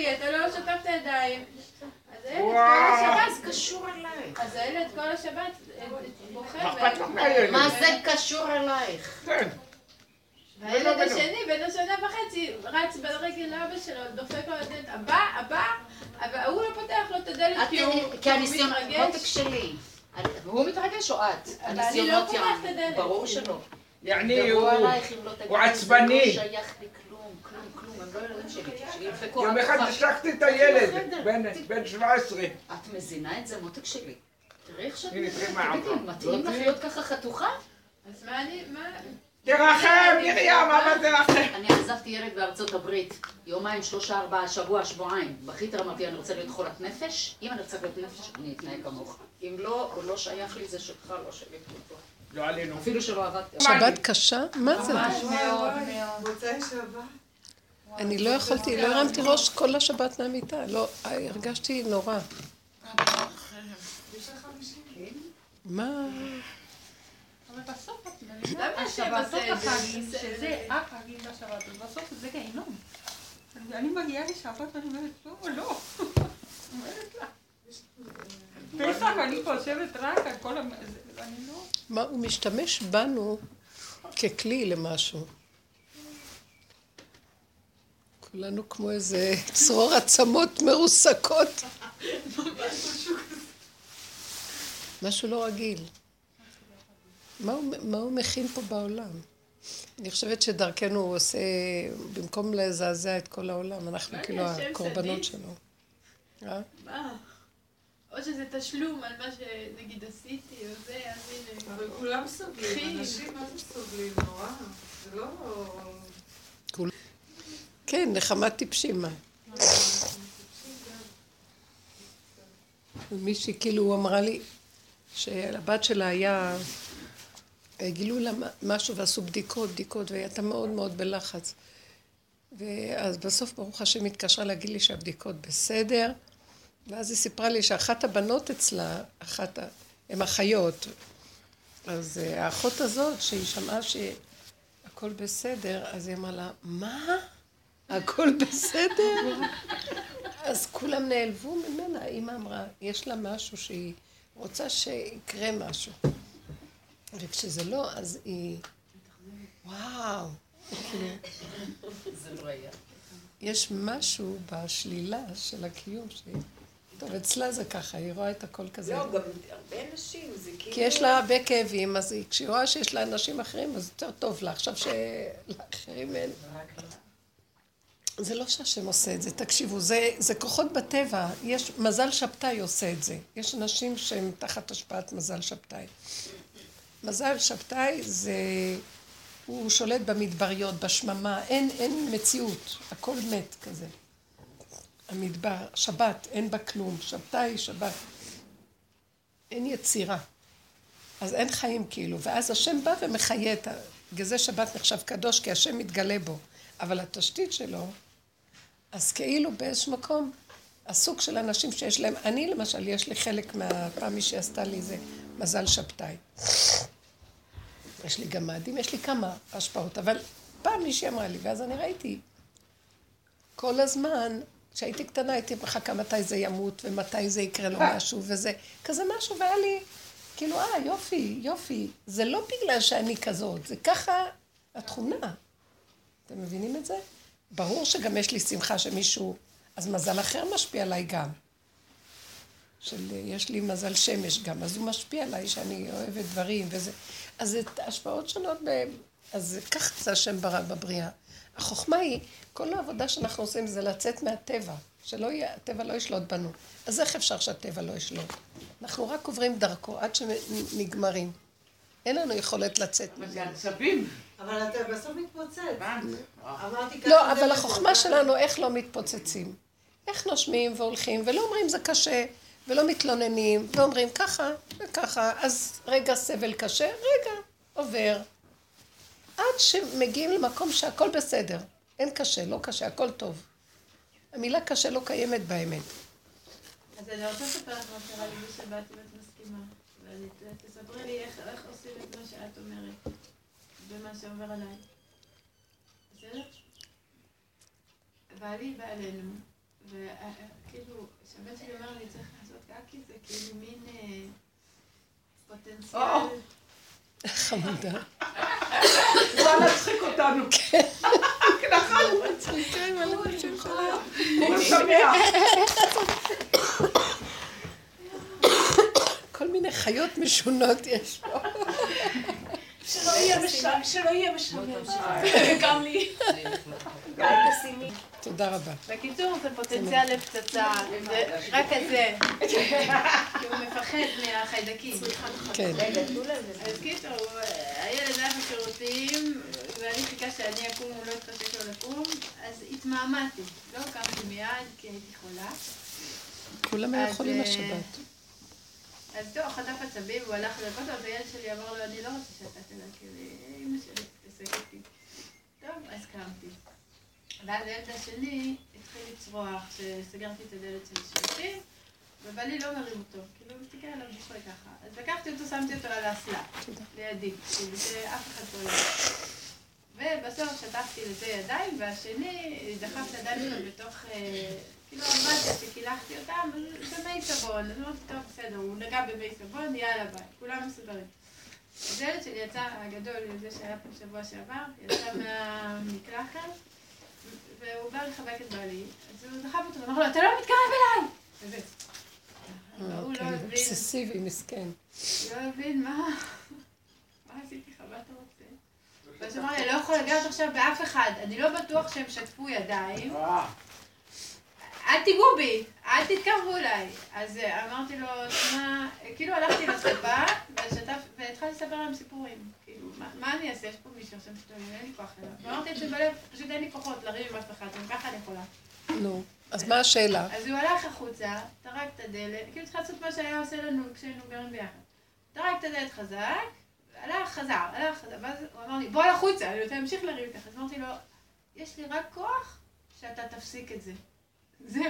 לי, אתה לא שטפת ידיים. אז הילד כל. השבת, קשור אלייך. אז הילד כל השבת בוכה. מה זה קשור אלייך? כן. והילד. השני, בן השנה וחצי, רץ ברגל לאבא שלו, דופק לו לדלת, הבא, הבא, אבל הוא לא פותח לו את הדלת את- כי הוא הוא מתרגש. הוא מתרגש או את? אני לא הניסיונות פותחת את. הדלת. ברור שלא. יעני, הוא... לא הוא עצבני. יום אחד. השלכתי את הילד. בן- בן 17. את מזינה את זה, מותק שלי. תראי איך שאת. מתאים לא לך תראי? להיות ככה חתוכה? אז מה אני, מה? תרחם, מרים, אבל תרחם. אני עזבתי ילד בארצות הברית, יומיים, שלושה, ארבעה, שבוע, שבועיים. בכיתי, אמרתי, אני רוצה להיות חולת נפש? אם אני רוצה להיות נפש, אני אתנהג כמוך. אם לא, הוא לא שייך לי, זה שלך, לא שלי. לא עלינו. אפילו שלא עבדתי. שבת קשה? מה זה? ממש מאוד מאוד. מוצאי שבת. אני לא יכולתי, לא הרמתי ראש כל השבת מהמיטה, לא, הרגשתי נורא. מה? אבל בסוף את מבינה, השבתות? החגים, שזה זה? החגים בשבת, אז בסוף זה גיהינום. אני מגיעה לשבת ואני אומרת, לא, לא. אומרת לה. פסח אני חושבת רק על כל. זה- אני לא... הוא משתמש בנו ככלי למשהו. כולנו כמו איזה צרור עצמות מרוסקות. משהו לא רגיל. מה הוא, מה הוא מכין פה בעולם? אני חושבת שדרכנו הוא עושה, במקום לזעזע את כל העולם, אנחנו כאילו הקורבנות? שלו. אה? מה? או שזה תשלום על מה שנגיד עשיתי או זה, אז הנה. אבל כולם סובלים. אנשים מה זה סובלים, נורא. זה לא... כן, נחמת טיפשים. מישהי כאילו אמרה לי שלבת שלה היה, גילו לה משהו ועשו בדיקות, בדיקות, והיא הייתה מאוד מאוד בלחץ. ואז בסוף ברוך השם התקשרה להגיד לי שהבדיקות בסדר, ואז היא סיפרה לי שאחת הבנות אצלה, אחת, הן אחיות, אז אה, האחות הזאת, שהיא שמעה שהכל בסדר, אז היא אמרה לה, מה? הכל בסדר? אז כולם נעלבו ממנה, האמא אמרה, יש לה משהו שהיא רוצה שיקרה משהו. וכשזה לא, אז היא, וואו, זה לא היה. יש משהו בשלילה של הקיום שהיא... טוב, אצלה זה ככה, היא רואה את הכל כזה. לא, גם הרבה נשים, זה כאילו... כי יש לה הרבה כאבים, אז היא, כשהיא רואה שיש לה אנשים אחרים, אז יותר טוב לה. עכשיו שלאחרים אין. זה לא שהשם עושה את זה, תקשיבו, זה, זה כוחות בטבע. יש, מזל שבתאי עושה את זה. יש אנשים שהם תחת השפעת מזל שבתאי. מזל שבתאי זה... הוא שולט במדבריות, בשממה, אין, אין מציאות, הכל מת כזה. המדבר, שבת, אין בה כלום, שבתאי, שבת. אין יצירה. אז אין חיים כאילו, ואז השם בא ומחיה את ה... בגלל זה שבת נחשב קדוש, כי השם מתגלה בו. אבל התשתית שלו, אז כאילו באיזשהו מקום, הסוג של אנשים שיש להם, אני למשל, יש לי חלק מהפעם מי שעשתה לי זה מזל שבתאי. יש לי גם מאדים, יש לי כמה השפעות, אבל פעם מישהי אמרה לי, ואז אני ראיתי, כל הזמן, כשהייתי קטנה הייתי מחכה מתי זה ימות, ומתי זה יקרה לו משהו, וזה, כזה משהו, והיה לי, כאילו, אה, יופי, יופי. זה לא בגלל שאני כזאת, זה ככה התכונה. אתם מבינים את זה? ברור שגם יש לי שמחה שמישהו, אז מזל אחר משפיע עליי גם. של, יש לי מזל שמש גם, אז הוא משפיע עליי שאני אוהבת דברים וזה. אז זה השפעות שונות, ב... אז ככה זה השם ברא בבריאה. החוכמה היא, כל העבודה שאנחנו עושים זה לצאת מהטבע, שלא יהיה, הטבע לא ישלוט בנו. אז איך אפשר שהטבע לא ישלוט? אנחנו רק עוברים דרכו עד שנגמרים. אין לנו יכולת לצאת מזה. זה עצבים. אבל אתה בסוף מתפוצץ. לא, אבל החוכמה. שלנו, איך לא מתפוצצים. איך נושמים והולכים, ולא אומרים זה קשה, ולא מתלוננים, ואומרים ככה וככה, אז רגע סבל קשה, רגע, עובר. עד שמגיעים למקום שהכל בסדר. אין קשה, לא קשה, הכל טוב. המילה קשה לא קיימת באמת. אז אני רוצה לספר לך מה קרה לי בשבת, אם את מסכימה. ותספרי לי איך איך עושים את מה שאת אומרת, ומה שעובר עליי. בסדר? בעלי בא אלינו, וכאילו, כשהבן שלי אומר לי, צריך לעשות קקי, זה כאילו מין אה, פוטנציאל. חמודה. הוא בא להצחיק אותנו. ככה הוא הוא שמח. כל מיני חיות משונות יש פה. שלא יהיה משעמם, שלא יהיה משעמם. גם לי. תודה רבה. בקיצור, זה פוטנציאל לפצצה, זה רק כזה. כי הוא מפחד מהחיידקים. כן. אז קיצור, הילד היה בשירותים, ואני חיכה שאני אקום, הוא לא התחשק לו לקום, אז התמהמהתי. לא קמתי מיד, כי הייתי חולה. כולם היו חולים אה, השבת. אז טוב, חטף עצבים, הוא הלך לרקוד, אז הילד שלי אמר לו, אני לא רוצה שאתה תלך, כי אמא שלי תתעסק איתי. טוב, אז קמתי. ואז הילד השני התחיל לצרוח, שסגרתי את הדלת של השירותים, ובעלי לא מרים אותו, כאילו הוא מסתכל עליו בשביל ככה. אז לקחתי אותו, שמתי אותו על האסלה, לידי, כאילו שאף אחד לא יראה. ובסוף שטפתי לזה ידיים, והשני דחף את הידיים שלו בתוך, אה, כאילו אמבטיה שקילחתי אותם, במי סבון. אז אמרתי, טוב, בסדר, הוא נגע במי סבון, יאללה ביי, כולם מסודרים. אז הילד שלי יצא, הגדול, זה שהיה פה שבוע שעבר, יצא מהמקלחת, והוא בא לחבק את בעלי, אז הוא דחף אותו, ואמר לו, אתה לא מתקרב אליי! באמת. הוא לא כן, הבין, אובססיבי, מסכן. לא הבין מה, מה עשיתי לך, מה אתה רוצה? ואז הוא אמר לי, אני לא יכול לגעת עכשיו באף אחד, אני לא בטוח שהם שטפו ידיים, אה, אל תיגעו בי, אל תתקרבו אליי. אז אה, אמרתי לו, שמע, כאילו הלכתי ושתף- והתחלתי לספר להם סיפורים. כאילו, מה- אני אעשה? יש פה מישהו עכשיו שטוען, אין לי כוח אליו. ואמרתי את זה בלב, פשוט אין לי כוחות לריב עם אף אחד, גם ככה אני יכולה. נו, אז מה השאלה? אז הוא הלך החוצה, טרק את הדלת, כאילו צריך לעשות מה שהיה עושה לנו כשהיינו גרים ביחד. טרק את הדלת חזק, הלך, חזר, הלך, חזר, ואז הוא אמר לי, בוא החוצה, אני רוצה להמשיך לריב איתך. אז אמרתי לו, יש לי רק כוח שאתה תפסיק את זה. זהו,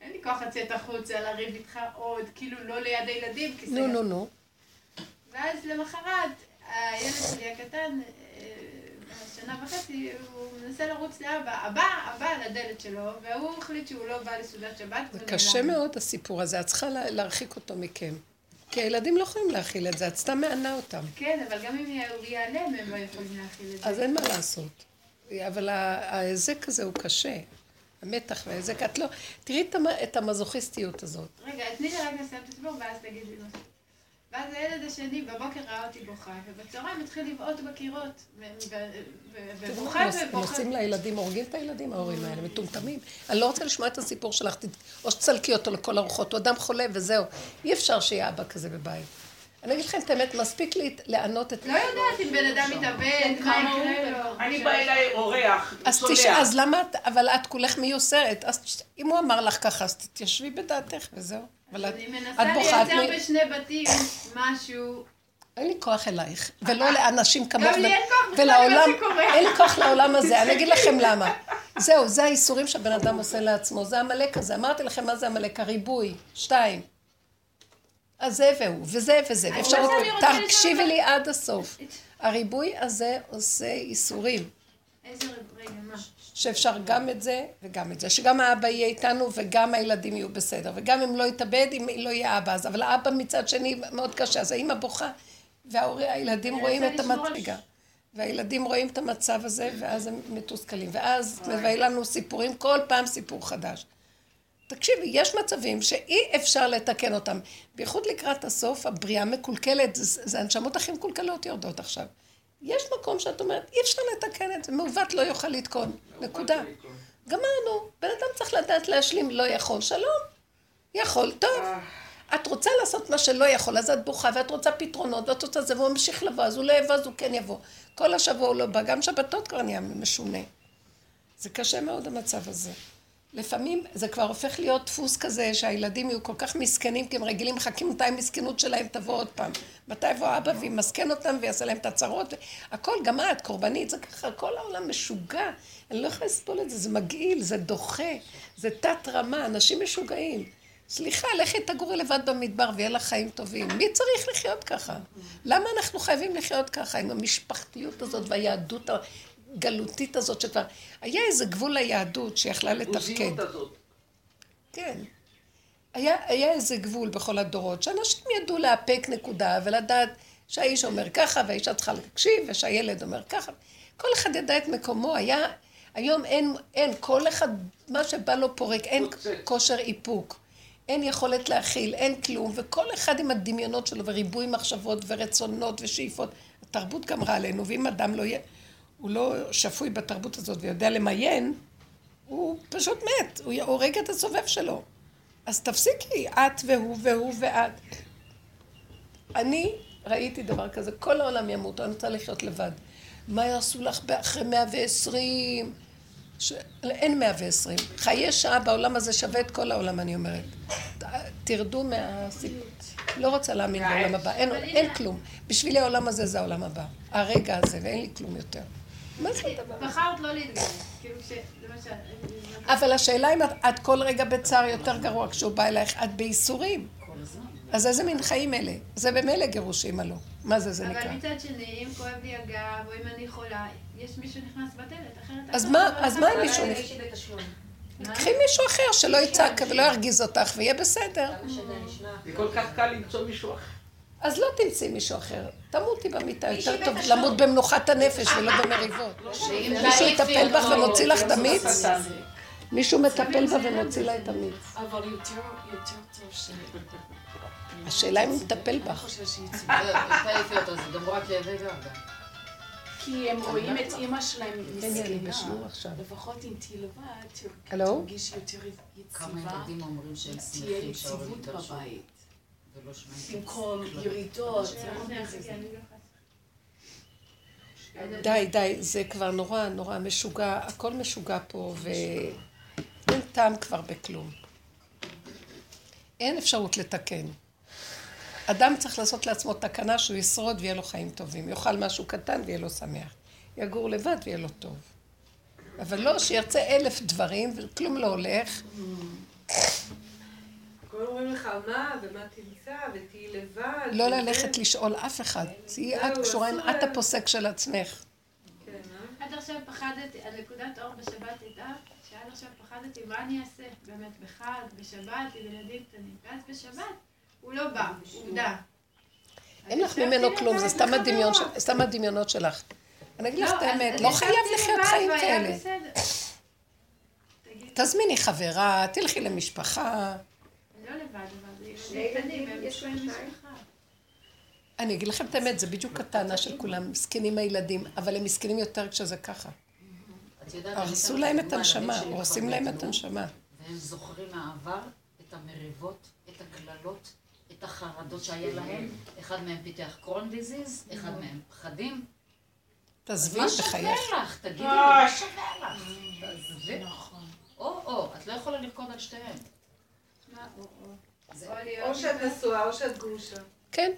אין לי כוח לצאת החוצה, לריב איתך עוד, כאילו לא ליד הילדים, כי נו, נו, נו. ואז למחרת, הילד שלי הקטן, אה, שנה וחצי, הוא מנסה לרוץ לאבא, הבא, הבא על הדלת שלו, והוא החליט שהוא לא בא לסעודת שבת. זה. קשה מאוד הסיפור הזה, את צריכה לה- להרחיק אותו מכם. כי הילדים לא יכולים להכיל את זה, את סתם מענה אותם. כן, אבל גם אם הוא ייעלם, הם לא יכולים להכיל את זה. אז אין מה לעשות. אבל ההיזק הזה הוא קשה. המתח וההיזק, את לא... תראי את המ- את המזוכיסטיות הזאת. רגע, תני לי רק לסיים את הסיפור, ואז תגידי לו. ואז הילד השני בבוקר ראה אותי בוכה, ובצהריים התחיל לבעוט בקירות, ובוכה ובוכה. עושים לילדים, הורגים את הילדים, ההורים האלה, מטומטמים. אני לא רוצה לשמוע את הסיפור שלך, או שתסלקי אותו לכל הרוחות, הוא אדם חולה וזהו. אי אפשר שיהיה אבא כזה בבית. אני אגיד לכם את האמת, מספיק לי לענות את... לא יודעת אם בן אדם מתאבד, מה יקרה לו. אני בא אליי אורח, אז. תשאל, אז למה את, אבל את כולך מיוסרת, אז אם הוא אמר לך ככה, אז תתיישבי בדעתך וזהו. אבל את, אני מנסה לייצר בשני בתים משהו. אין לי כוח אלייך, ולא לאנשים כמוך. גם לי אין כוח בכלל למה שקורה. אין לי כוח לעולם הזה, אני אגיד לכם למה. זהו, זה האיסורים שהבן אדם עושה לעצמו, זה עמלק הזה. אמרתי לכם מה זה עמלק, הריבוי, שתיים. אז זה והוא, וזה וזה, ואפשר... תקשיבי לי עד הסוף. הריבוי הזה עושה איסורים. איזה רגע, מה? שאפשר גם את זה וגם את זה, שגם האבא יהיה איתנו וגם הילדים יהיו בסדר, וגם אם לא יתאבד, אם לא יהיה אבא, אז אבל האבא מצד שני מאוד קשה, אז האמא בוכה, והילדים רואים את רגע, והילדים רואים את המצב הזה, ואז הם מתוסכלים, ואז מביא לנו סיפורים, כל פעם סיפור חדש. תקשיבי, יש מצבים שאי אפשר לתקן אותם, בייחוד לקראת הסוף, הבריאה מקולקלת, זה, זה הנשמות הכי מקולקלות יורדות עכשיו. יש מקום שאת אומרת, אי אפשר לתקן את זה, מעוות לא יוכל לתקון, נקודה. גמרנו, בן אדם צריך לדעת להשלים, לא יכול, שלום. יכול, טוב. את רוצה לעשות מה שלא יכול, אז את בוכה, ואת רוצה פתרונות, ואת רוצה זה, והוא ממשיך לבוא, אז הוא לא יבוא, אז הוא כן יבוא. כל השבוע הוא לא בא, גם שבתות כבר נהיה משונה. זה קשה מאוד המצב הזה. לפעמים זה כבר הופך להיות דפוס כזה שהילדים יהיו כל כך מסכנים כי הם רגילים, מחכים מתי המסכנות שלהם תבוא עוד פעם. מתי יבוא אבא וימסכן אותם ויעשה להם את הצרות. הכל, גם את, קורבנית, זה ככה, כל העולם משוגע. אני לא יכולה לסבול את זה, זה מגעיל, זה דוחה, זה תת רמה, אנשים משוגעים. סליחה, לכי תגורי לבד במדבר ויהיה לך חיים טובים. מי צריך לחיות ככה? למה אנחנו חייבים לחיות ככה עם המשפחתיות הזאת והיהדות הגלותית הזאת שכבר... היה איזה גבול ליהדות שיכלה לתפקד. כן. היה, היה איזה גבול בכל הדורות, שאנשים ידעו לאפק נקודה ולדעת שהאיש אומר ככה והאישה צריכה להקשיב ושהילד אומר ככה. כל אחד ידע את מקומו, היה... היום אין, אין, כל אחד, מה שבא לו פורק, אין. כושר איפוק, אין יכולת להכיל, אין כלום, וכל אחד עם הדמיונות שלו וריבוי מחשבות ורצונות ושאיפות. התרבות גמרה עלינו, ואם אדם לא יהיה, הוא לא שפוי בתרבות הזאת ויודע למיין, הוא פשוט מת, הוא הורג את הסובב שלו. אז תפסיקי, את והוא והוא ואת. אני ראיתי דבר כזה, כל העולם ימות, אני רוצה לחיות לבד. מה יעשו לך אחרי 120? ש... אין 120. חיי שעה בעולם הזה שווה את כל העולם, אני אומרת. תרדו מהסיפור. לא רוצה להאמין בעולם הבא, אין, אין כלום. בשבילי העולם הזה זה העולם הבא. הרגע הזה, ואין לי כלום יותר. מה זה הדבר הזה? בחרת לא להתגייס. כאילו. למשל... אבל השאלה אם את, כל רגע בצער יותר גרוע כשהוא בא אלייך, את בייסורים. אז איזה מין חיים אלה? זה במילא גירושים הלא. מה זה, זה נקרא? אבל מצד שני, אם כואב לי הגב, או אם אני חולה, יש מישהו נכנס בדלת, אחרת... אז אף מה- אחד לא אז נכנס מה אם. מישהו אבל נכ- יש לי בתשלום. קחי מישהו אחר שלא יצעק ולא ירגיז אותך ויהיה בסדר. זה כל כך קל למצוא מישהו אחר. אז לא תמצאי מישהו אחר. תמותי במיטה, יותר טוב. למות במנוחת הנפש ולא במריבות. שאם מישהו תעיפי יטפל בך ומוציא לך את המיץ? מישהו מטפל בה ומוציא לה את המיץ. אבל יותר, יותר טוב ש... השאלה אם הוא מטפל בך. כי הם רואים את אימא שלהם מסכנה. לפחות אם תהיי לבד? תרגיש יותר כמה יציבה, ילדים אומרים שהם תהיה שמחים שההורים יציבות התגרשו בבית. ולא שמעים. במקום ירידות. לוחצת. די, די, זה כבר נורא נורא משוגע, הכל משוגע פה, ואין טעם כבר בכלום. אין אפשרות לתקן. אדם צריך לעשות לעצמו תקנה שהוא ישרוד ויהיה לו חיים טובים. יאכל משהו קטן ויהיה לו שמח. יגור לבד ויהיה לו טוב. אבל לא שירצה אלף דברים וכלום לא הולך. הכל אומרים לך מה, ומה תמצא, ותהיי לבד. לא. ללכת לשאול אף אחד. תהיי את קשורה עם את. הפוסק של עצמך. כן, אה? עד עכשיו פחדתי, הנקודת אור בשבת הייתה שעד עכשיו פחדתי מה אני אעשה, באמת בחג, בשבת, עם ילדים קטנים. ואז בשבת הוא לא בא, עובדה. אין לך ממנו כלום, זה סתם הדמיונות שלך. אני אגיד לך את אז- האמת, לא חייב לחיות חיים כאלה. תזמיני חברה, תלכי למשפחה. אני לבד, אבל ילדים הם אגיד לכם את האמת, זה בדיוק הטענה של כולם, מסכנים הילדים, אבל הם מסכנים יותר כשזה ככה. הרסו להם את הנשמה, הורסים להם את הנשמה. והם זוכרים מהעבר את המריבות, את הקללות, את החרדות שהיה להם. אחד מהם פיתח קרון דיזיז, אחד מהם פחדים. תעזבי מה שווה בחייך. לך? תגידי. מה שווה לך? תעזבי. נכון. או-או, את לא יכולה לרקוד על שתיהן. מה, או, או. שאת. נשואה או שאת גרושה. כן.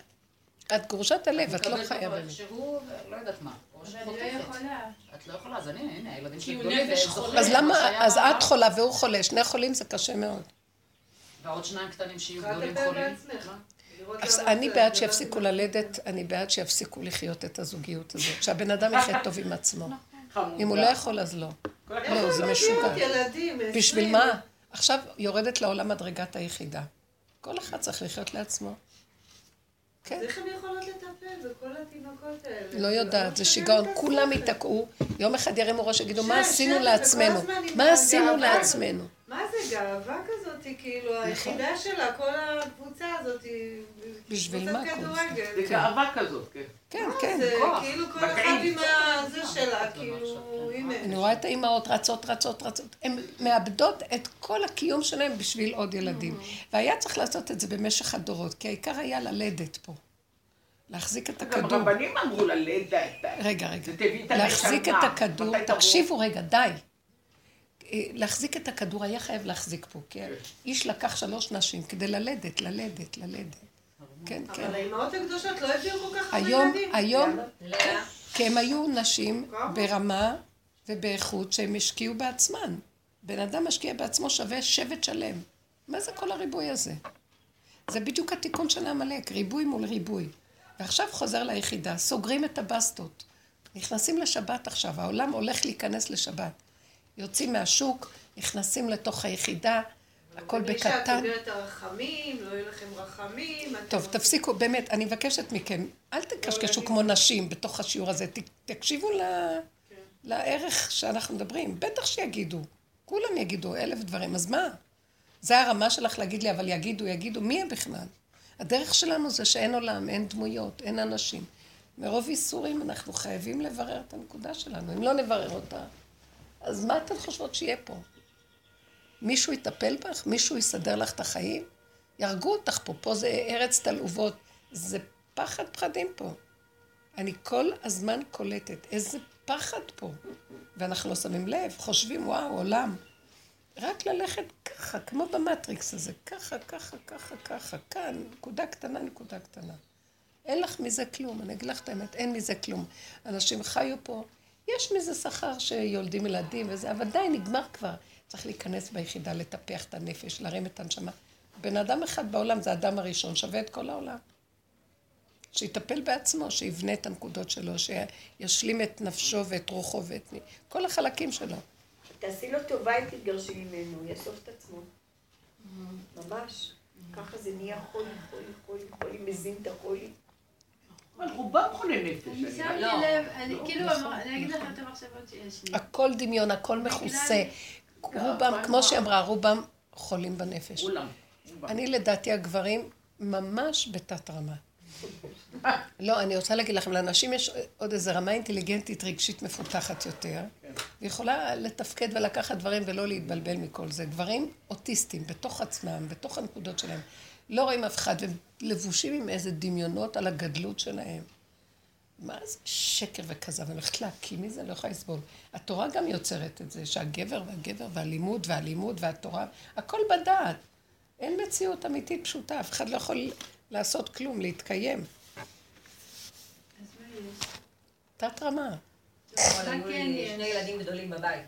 את גרושת הלב, את לא מקבלת חיה אותו באמת. איכשהו, ולא יודעת מה. או אבל שאת אני לא. יכולה. את לא יכולה, אז הנה, הנה, הילדים כי שלי הוא גדולים, אז מה למה, אז. את חולה והוא חולה, שני חולים זה קשה מאוד. ועוד שניים קטנים שיהיו גדולים חולים. אז אני בעד זה שיפסיקו לא- ללדת, אני בעד שיפסיקו לחיות את הזוגיות הזאת. שהבן אדם יחיה טוב עם עצמו. חמודה. אם הוא לא יכול, אז לא. לא. זה משוגע. ילדים, בשביל. מה? עכשיו יורדת לעולם מדרגת היחידה. כל אחד צריך לחיות לעצמו. כן. אז איך הן יכולות לטפל בכל התינוקות האלה? לא יודעת, זה לא שיגעון. כולם. ייתקעו, יום אחד ירימו ראש ויגידו, מה עשינו לעצמנו? מה עשינו. לעצמנו? מה זה גאווה כזאת, כאילו נכון. היחידה שלה, כל הקבוצה הזאת היא... בשביל קבוצת מה זה? כדורגל. זה גאווה כזאת, כן. כן, מה כן. זה. כאילו כל. אחד עם הזה כוח. שלה, זה כאילו. הנה. אני רואה את האימהות רצות, רצות, רצות. הן מאבדות את כל הקיום שלהן בשביל עוד ילדים. והיה צריך לעשות את זה במשך הדורות, כי העיקר היה ללדת פה. להחזיק את גם הכדור. רבנים אמרו ה... רגע, רגע. להחזיק את. הכדור? תקשיבו רגע, די. להחזיק את הכדור היה חייב להחזיק פה, כי איש לקח שלוש נשים כדי ללדת, ללדת, ללדת. כן, כן. אבל האימהות הקדושות לא הביאו כל כך הרבה ילדים. היום, כי הם היו נשים? ברמה ובאיכות שהם השקיעו בעצמן. בן אדם משקיע בעצמו שווה שבט שלם. מה זה כל הריבוי הזה? זה בדיוק התיקון של העמלק, ריבוי מול ריבוי. ועכשיו חוזר ליחידה, סוגרים את הבסטות. נכנסים לשבת עכשיו, העולם הולך להיכנס לשבת. יוצאים מהשוק, נכנסים לתוך היחידה, הכל בלי בקטן. שאת סוגרת את הרחמים, לא יהיו לכם רחמים. טוב, תפסיקו, באמת, אני מבקשת מכם, אל תקשקשו כמו נשים בתוך השיעור הזה, תקשיבו ל- לערך שאנחנו מדברים. בטח שיגידו, כולם יגידו אלף דברים, אז מה? זה הרמה שלך להגיד לי, אבל יגידו, יגידו, מי הם בכלל? הדרך שלנו זה שאין עולם, אין דמויות, אין אנשים. מרוב איסורים אנחנו חייבים לברר את הנקודה שלנו. אם לא נברר אותה, אז מה אתן חושבות שיהיה פה? מישהו יטפל בך? מישהו יסדר לך את החיים? יהרגו אותך פה, פה זה ארץ תלעובות, זה פחד פחדים פה. אני כל הזמן קולטת, איזה פחד פה. ואנחנו לא שמים לב, חושבים, וואו, עולם. רק ללכת ככה, כמו במטריקס הזה, ככה, ככה, ככה, ככה, כאן, נקודה קטנה, נקודה קטנה. אין לך מזה כלום, אני אגיד לך את האמת, אין מזה כלום. אנשים חיו פה, יש מזה שכר שיולדים ילדים וזה, אבל די, נגמר כבר. צריך להיכנס ביחידה, לטפח את הנפש, להרים את הנשמה. בן אדם אחד בעולם זה האדם הראשון, שווה את כל העולם. שיטפל בעצמו, שיבנה את הנקודות שלו, שישלים את נפשו ואת רוחו ואת כל החלקים שלו. תעשי לו טובה אם תתגרשי ממנו, יאסוף את עצמו. ממש. ככה זה נהיה חולי, חולי, חולי, חולי, מזין את החולי. רובם חולי נפש. שמתי לא. לב, אני לא, כאילו, אני אגיד לך את המחשבות שיש לי. הכל דמיון, הכל מכוסה. רובם, כמו עם שהיא אמרה, רובם חולים בנפש. אני לדעתי הגברים ממש בתת רמה. לא, אני רוצה להגיד לכם, לאנשים יש עוד איזו רמה אינטליגנטית רגשית מפותחת יותר, ויכולה לתפקד ולקחת דברים ולא להתבלבל מכל זה. גברים אוטיסטים בתוך עצמם, בתוך הנקודות שלהם, לא רואים אף אחד, והם לבושים עם איזה דמיונות על הגדלות שלהם. מה זה שקר וכזב? אני הולכת להקים מזה, לא יכולה לסבול. התורה גם יוצרת את זה, שהגבר והגבר והלימוד והלימוד והתורה, הכל בדעת. אין מציאות אמיתית פשוטה, אף אחד לא יכול לעשות כלום, להתקיים. תת רמה. כן יש? שני ילדים גדולים בבית.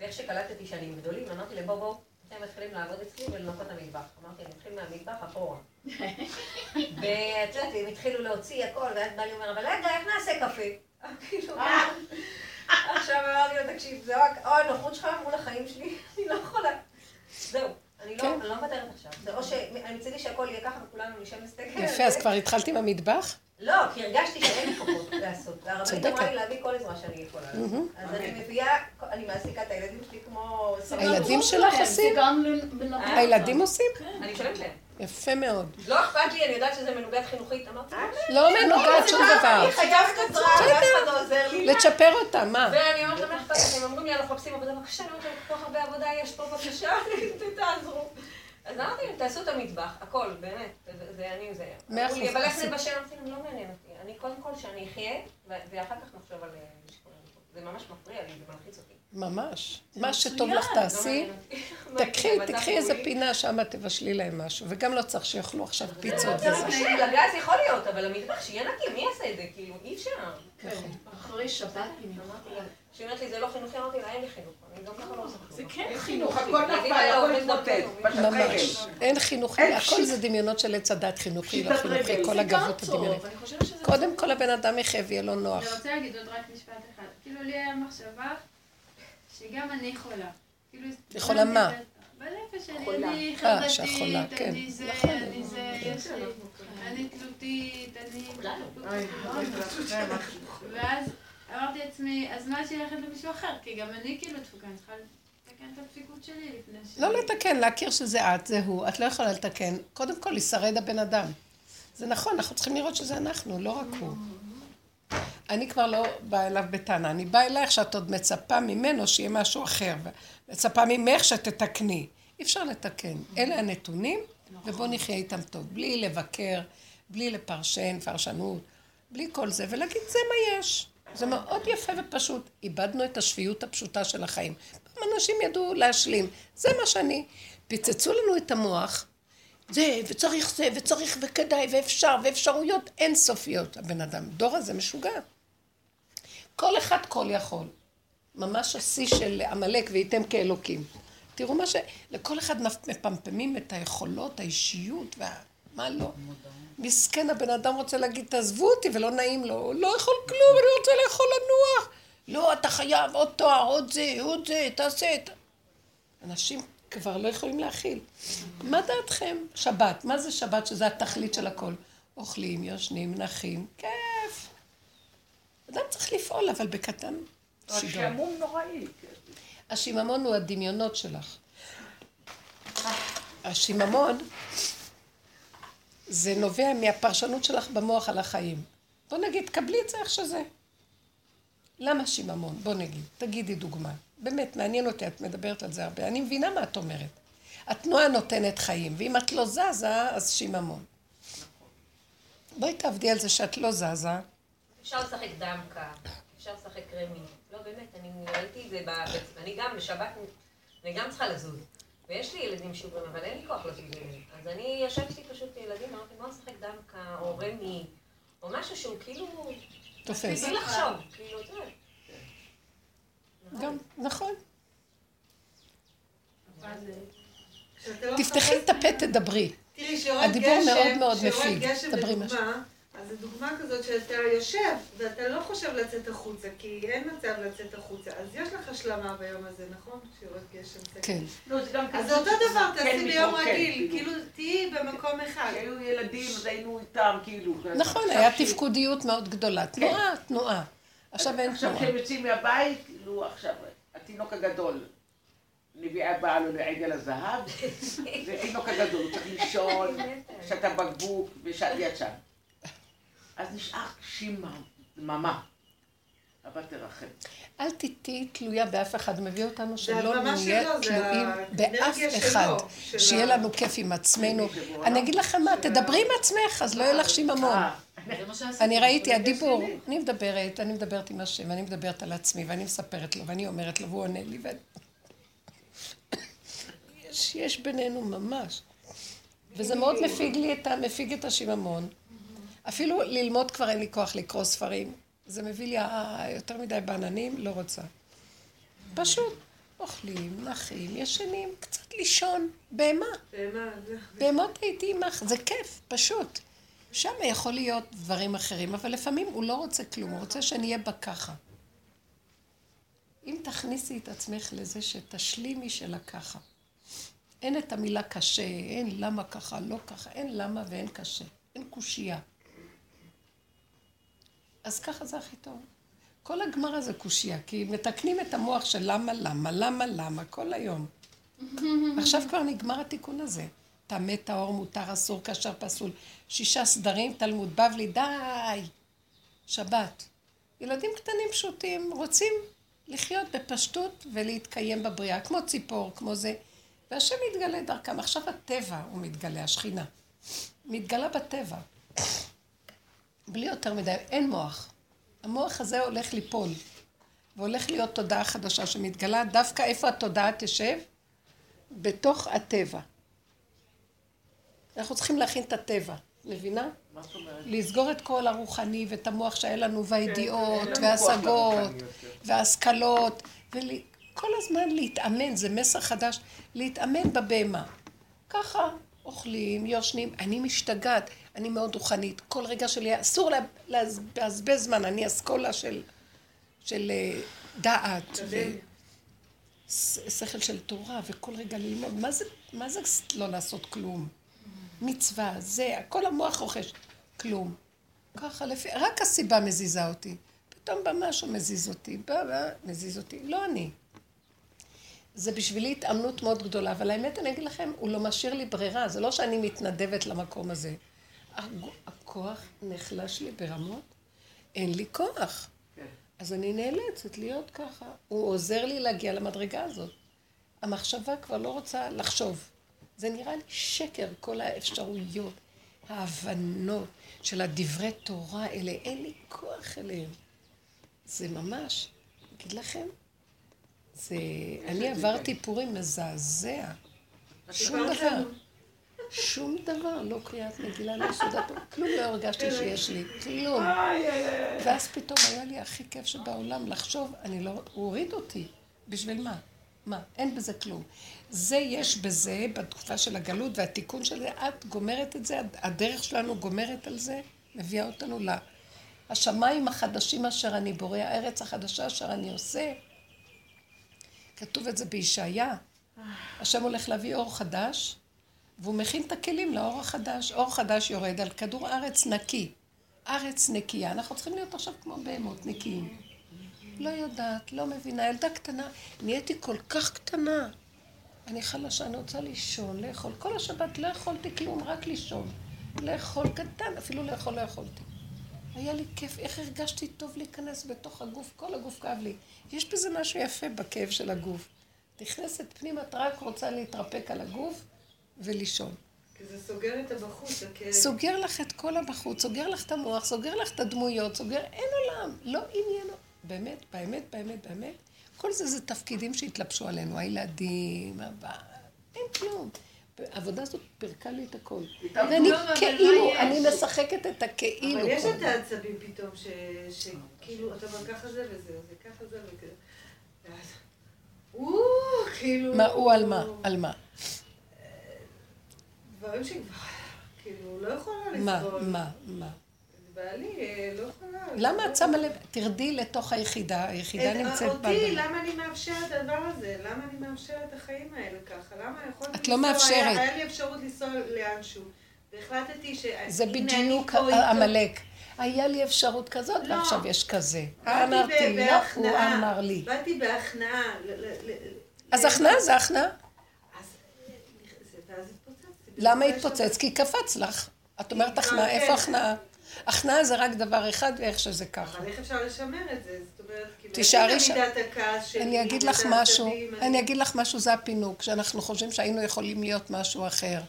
ואיך שקלטתי שאני עם גדולים, אמרתי להם, בואו, בואו, אתם מתחילים לעבוד אצלי ולנקות את המטבח. אמרתי, אני מתחיל מהמטבח אחורה. ואת יודעת, הם התחילו להוציא הכל, ואז בא לי אומר, אבל רגע, איך נעשה קפה? כאילו, מה? עכשיו אמרתי לו, תקשיב, זה רק, או הנוחות שלך מול החיים שלי, אני לא יכולה. זהו, אני לא כן. לא מוותרת עכשיו. זה או שאני מצידי שהכל יהיה ככה וכולנו נשב נסתכל. על יפה. אז כבר התחלתי עם המטבח? לא, כי הרגשתי שאין לי כוחות לעשות. והרבנית. אמרה לי להביא כל עזרה שאני יכולה לעשות. אז אני מביאה, אני מעסיקה את הילדים שלי כמו... הילדים שלך עושים? הילדים עושים? אני משלמת להם. יפה מאוד. לא אכפת לי, אני יודעת שזה מנוגד חינוכית. אמרתי, לא מנוגד שום דבר. אני חייבת עזרה, ואף אחד לא עוזר לי. לצ'פר אותה, מה? ואני אומרת להם, איך אכפת לכם? הם אומרים לי, אנחנו מחפשים עבודה, בבקשה, אני אומרת להם, כל כך הרבה עבודה יש פה, בבקשה, תעזרו. אז אמרתי להם, תעשו את המטבח, הכל, באמת, זה- אני זה. מאה אחוז. אבל איך נבשל? אמרתי להם, לא מעניין אותי. אני קודם כל שאני אחיה, ואחר כך נחשוב על אה, לשקול. זה ממש מפריע לי, זה מלחיץ אותי. ממש. מה שטוב לך לא תעשי. אותי. תקחי, תקחי איזה. פינה שם, תבשלי להם משהו. וגם לא צריך שיאכלו עכשיו פיצות זה וזה. לגז יכול להיות, אבל המטבח שיהיה נקי, מי יעשה את זה? כאילו, אי אפשר. אחרי שבת, אם אמרתי לה, כשהיא אומרת לי, זה לא חינוכי, אמרתי לה, אין לי חינוך. לא זה. כן חינוך. הכל נפל, האלה הכל התמוטט. ממש. אין חינוכי, הכל זה דמיונות של עץ הדת חינוכי, לא חינוכי. כל הגבות הדמיונית. שזה... קודם כל הבן אדם יחיה ויהיה לו נוח. אני רוצה להגיד עוד רק משפט אחד. כאילו לי היה מחשבה שגם אני חולה. כאילו... יכולה מה? בנפש שלי, חולה. אני אה, חברתית, כן. אני זה, נכון. אני זה, יש לי, אני תלותית, אני... ואז אמרתי לעצמי, אז מה שילכת למישהו אחר? כי גם אני כאילו דפוקה, אני צריכה לתקן את הדפיקות שלי לפני ש... לא לתקן, להכיר שזה את, זה הוא. את לא יכולה לתקן. קודם כל, ישרד הבן אדם. זה נכון, אנחנו צריכים לראות שזה אנחנו, לא רק הוא. אני כבר לא באה אליו בטענה. אני באה אלייך שאת עוד מצפה ממנו שיהיה משהו אחר. מצפה ממך שתתקני. אי אפשר לתקן. אלה הנתונים, ובואו נחיה איתם טוב. בלי לבקר, בלי לפרשן, פרשנות, בלי כל זה, ולהגיד, זה מה יש. זה מאוד יפה ופשוט. איבדנו את השפיות הפשוטה של החיים. פעם אנשים ידעו להשלים. זה מה שאני. פיצצו לנו את המוח. זה, וצריך זה, וצריך וכדאי, ואפשר, ואפשרויות אינסופיות. הבן אדם, דור הזה משוגע. כל אחד כל יכול. ממש השיא של עמלק וייתם כאלוקים. תראו מה ש... לכל אחד מפמפמים את היכולות, האישיות, וה... מה לא. מסכן הבן אדם רוצה להגיד, תעזבו אותי, ולא נעים לו. הוא לא יכול כלום, אני רוצה לאכול לנוח. לא, אתה חייב עוד תואר, עוד זה, עוד זה, תעשה את... אנשים כבר לא יכולים להכיל. מה דעתכם? שבת, מה זה שבת שזה התכלית של הכל? אוכלים, יושנים, נחים, כיף. אדם צריך לפעול, אבל בקטן. שגרה. השעמום נוראי. השיממון הוא הדמיונות שלך. השיממון זה נובע מהפרשנות שלך במוח על החיים. בוא נגיד, קבלי את זה איך שזה. למה שיממון? בוא נגיד, תגידי דוגמה. באמת, מעניין אותי, את מדברת על זה הרבה. אני מבינה מה את אומרת. התנועה נותנת חיים, ואם את לא זזה, אז שיממון. בואי תעבדי על זה שאת לא זזה. אפשר לשחק דמקה, אפשר לשחק רמי. לא, באמת, אני ראיתי את זה, אני גם בשבת, אני גם צריכה לזוז. ויש לי ילדים שוגרים, אבל אין לי כוח ילדים. אז אני ישבתי פשוט ילדים, אמרתי, בוא נשחק דמקה, או רמי, או משהו שהוא כאילו... תופס. בלי לחשוב, כאילו, אתה יודע. גם, נכון. כשאתה לא תפתחי את הפה, תדברי. תראי, שיורד הדיבור מאוד מאוד מפיג. גשם דברי לדוגמה, אז זו דוגמה כזאת שאתה יושב, ואתה לא חושב לצאת החוצה, כי אין מצב לצאת החוצה. אז יש לך השלמה ביום הזה, נכון? שיורד גשם. כן. לא, זה גם אז כזה זה אותו דבר, כן תעשי ביום מתרוקן, רגיל, כאילו תהיי במקום אחד. כשהיו ילדים, אז היינו איתם, כאילו. נכון, עכשיו היה תפקודיות מאוד גדולה. תנועה, תנועה. עכשיו אין עכשיו תנועה. כשהם יוצאים מהבית, כאילו עכשיו, התינוק הגדול, נביאה באה לו לעגל הזהב, זה תינוק הגדול, הוא צריך לישון, שתה בקבוק ושת יצא. אז נשאר שממה. אבא תרחם. אל תהיי תלויה באף אחד, מביא אותנו שלא נהיה תלויים באף אחד, שיהיה לנו כיף עם עצמנו. אני אגיד לכם מה, תדברי עם עצמך, אז לא יהיה לך שיממון. אה. אני ראיתי, הדיבור. אני מדברת, אני מדברת עם השם, ואני מדברת על עצמי, ואני מספרת לו, ואני אומרת לו, והוא עונה לי, ואני... יש, בינינו ממש. וזה מאוד מפיג לי את השיממון. אפילו ללמוד כבר אין לי כוח לקרוא ספרים. זה מביא לי אה, יותר מדי בעננים, לא רוצה. פשוט אוכלים, נחים, ישנים, קצת לישון, בהמה. בהמות הייתי עמך, זה כיף, פשוט. שם יכול להיות דברים אחרים, אבל לפעמים הוא לא רוצה כלום, הוא רוצה שנהיה בה ככה. אם תכניסי את עצמך לזה שתשלימי שלה ככה. אין את המילה קשה, אין למה ככה, לא ככה, אין למה ואין קשה, אין קושייה. אז ככה זה הכי טוב. כל הגמרא זה קושייה, כי מתקנים את המוח של למה, למה, למה, למה, כל היום. עכשיו כבר נגמר התיקון הזה. טמא, טהור, מותר, אסור, כשר, פסול. שישה סדרים, תלמוד בבלי, די. שבת. ילדים קטנים פשוטים רוצים לחיות בפשטות ולהתקיים בבריאה, כמו ציפור, כמו זה. והשם מתגלה דרכם. עכשיו הטבע הוא מתגלה, השכינה. מתגלה בטבע. בלי יותר מדי, אין מוח. המוח הזה הולך ליפול, והולך להיות תודעה חדשה שמתגלה דווקא איפה התודעה תשב? בתוך הטבע. אנחנו צריכים להכין את הטבע, מבינה? מה זאת אומרת? לסגור את כל הרוחני ואת המוח שהיה לנו והידיעות לנו כוח וההשגות. וההשכלות וכל הזמן להתאמן, זה מסר חדש, להתאמן בבהמה. ככה אוכלים, יושנים, אני משתגעת, אני מאוד רוחנית, כל רגע שלי אסור לבזבז זמן, אני אסכולה של, של אה, דעת ושכל של תורה וכל רגע ללמוד, מה זה, מה זה לא לעשות כלום? מצווה, זה, כל המוח רוכש, כלום. ככה לפי, רק הסיבה מזיזה אותי. פתאום בא משהו מזיז אותי, בא, בא, מזיז אותי, לא אני. זה בשבילי התאמנות מאוד גדולה, אבל האמת אני אגיד לכם, הוא לא משאיר לי ברירה, זה לא שאני מתנדבת למקום הזה. הכוח נחלש לי ברמות, אין לי כוח. כן. אז אני נאלצת להיות ככה. הוא עוזר לי להגיע למדרגה הזאת. המחשבה כבר לא רוצה לחשוב. זה נראה לי שקר, כל האפשרויות, ההבנות של הדברי תורה האלה, אין לי כוח אליהם. זה ממש, אגיד לכם, זה... אני עברתי פורים מזעזע. שום דבר. שום דבר, לא קריאת מגילה, לא סעודת, כלום לא הרגשתי שיש לי, כלום. ואז פתאום היה לי הכי כיף שבעולם לחשוב, אני לא, הוא הוריד אותי. בשביל מה? מה? אין בזה כלום. זה יש בזה, בתקופה של הגלות והתיקון של זה, את גומרת את זה, הדרך שלנו גומרת על זה, מביאה אותנו ל... השמיים החדשים אשר אני בורא, הארץ החדשה אשר אני עושה. כתוב את זה בישעיה, השם הולך להביא אור חדש, והוא מכין את הכלים לאור החדש. אור חדש יורד על כדור ארץ נקי. ארץ נקייה. אנחנו צריכים להיות עכשיו כמו בהמות נקיים. לא יודעת, לא מבינה, ילדה קטנה. נהייתי כל כך קטנה. אני חלשה, אני רוצה לישון, לאכול. כל השבת לא יכולתי כלום, רק לישון. לאכול קטן, אפילו לאכול לא יכולתי. היה לי כיף, איך הרגשתי טוב להיכנס בתוך הגוף, כל הגוף כאב לי. יש בזה משהו יפה בכאב של הגוף. נכנסת פנימה, את רק רוצה להתרפק על הגוף ולישון. כי זה סוגר את הבחוץ, הכאב. סוגר לך את כל הבחוץ, סוגר לך את המוח, סוגר לך את הדמויות, סוגר, אין עולם, לא עניין. באמת, באמת, באמת, באמת, כל זה זה תפקידים שהתלבשו עלינו, הילדים, הבא, אין כלום. העבודה הזאת פירקה לי את הכל. ואני כאילו, אני? משחקת את הכאילו. אבל יש את. העצבים פתאום, שכאילו, אתה אומר ככה זה וזהו, זה ככה זה וכזה. ואז, או, כאילו... מה, הוא על מה? על מה? דברים שכבר, כאילו, לא יכולה מה, לסבול. מה, מה? בעלי, אה, לא יכולה. למה את שמה לב? תרדי לתוך היחידה, היחידה את- נמצאת אותי, באדמה. למה אני מאפשרת את הדבר הזה? למה אני מאפשרת את החיים האלה ככה? למה יכולתי את לא מאפשרת. היה לי אפשרות לנסוע לאנשהו, והחלטתי ש... זה בדיוק. עמלק. היה לי אפשרות כזאת, לא. ועכשיו יש כזה. אמרתי, לא, הוא. אמר לי. באתי בהכנעה. אז הכנעה זה הכנעה. אז אה, זה- ואז התפוצצתי. למה התפוצץ? כי קפץ לך. את אומרת אה, הכנעה, כן. איפה הכנעה? הכנעה זה רק דבר אחד ואיך שזה ככה. אבל איך אפשר לשמר את זה? זאת אומרת, כאילו, תישארי יש שם. אני אגיד לך משהו, אני אגיד לך משהו, זה הפינוק, שאנחנו חושבים שהיינו יכולים להיות משהו אחר.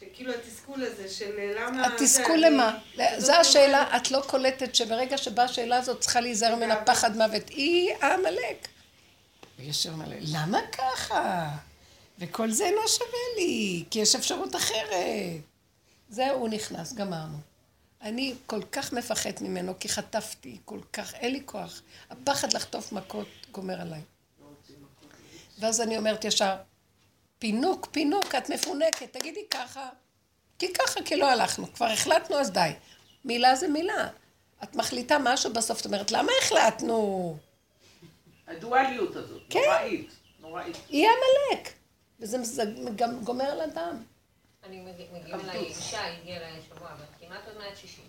שכאילו התסכול הזה של למה... התסכול למה? אני- זו השאלה, את לא קולטת שברגע שבאה השאלה הזאת צריכה להיזהר ממנה פחד מוות. היא העמלק. ויש מלא, למה ככה? וכל זה לא שווה לי, כי יש אפשרות אחרת. זהו, הוא נכנס, גמרנו. אני כל כך מפחד ממנו, כי חטפתי, כל כך, אין לי כוח. הפחד לחטוף מכות גומר עליי. ואז אני אומרת ישר, פינוק, פינוק, את מפונקת, תגידי ככה. כי ככה, כי לא הלכנו. כבר החלטנו, אז די. מילה זה מילה. את מחליטה משהו בסוף, את אומרת, למה החלטנו? הדואליות הזאת, כן. נוראית, נוראית. היא עמלק. וזה זה גם גומר על אדם. אני מגיע מגיעים אליי, אישה הגיעה אליי השבוע, בת כמעט עוד מעט 60.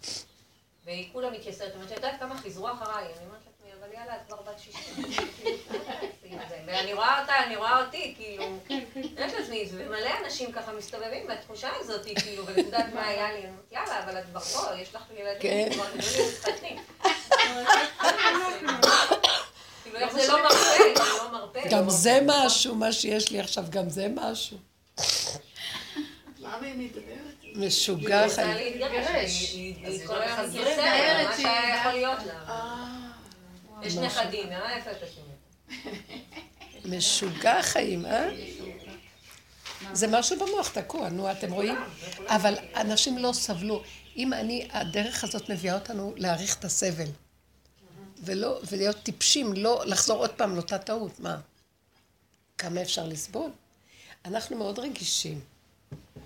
והיא כולה מתייסרת, אומרת, את יודעת כמה חיזרו אחריי? אני אומרת לעצמי, אבל יאללה, את כבר בת 60. ואני רואה אותה, אני רואה אותי, כאילו, אומרת לעצמי, ומלא אנשים ככה מסתובבים בתחושה הזאת, כאילו, ואת יודעת מה היה לי? יאללה, אבל את כבר פה, יש לך ילדים, כן. כבר גדולים, מתחתנים. כאילו, איך זה לא מרפא, זה לא מרפא. גם לא זה. משהו, מה שיש לי עכשיו, גם זה משהו. למה היא מדברת? משוגע היא רוצה חיים. להתגרש. היא- כל לא היום לארץ מה שהיה. יכול להיות לה. אה, יש נכדים, אה? איפה אתה שומע? משוגע חיים, אה? זה משהו במוח תקוע, נו, אתם רואים? אבל אנשים לא סבלו. אם אני, הדרך הזאת מביאה אותנו להעריך את הסבל. ולא, ולהיות טיפשים, לא לחזור עוד פעם לאותה טעות, מה? כמה אפשר לסבול? אנחנו מאוד רגישים.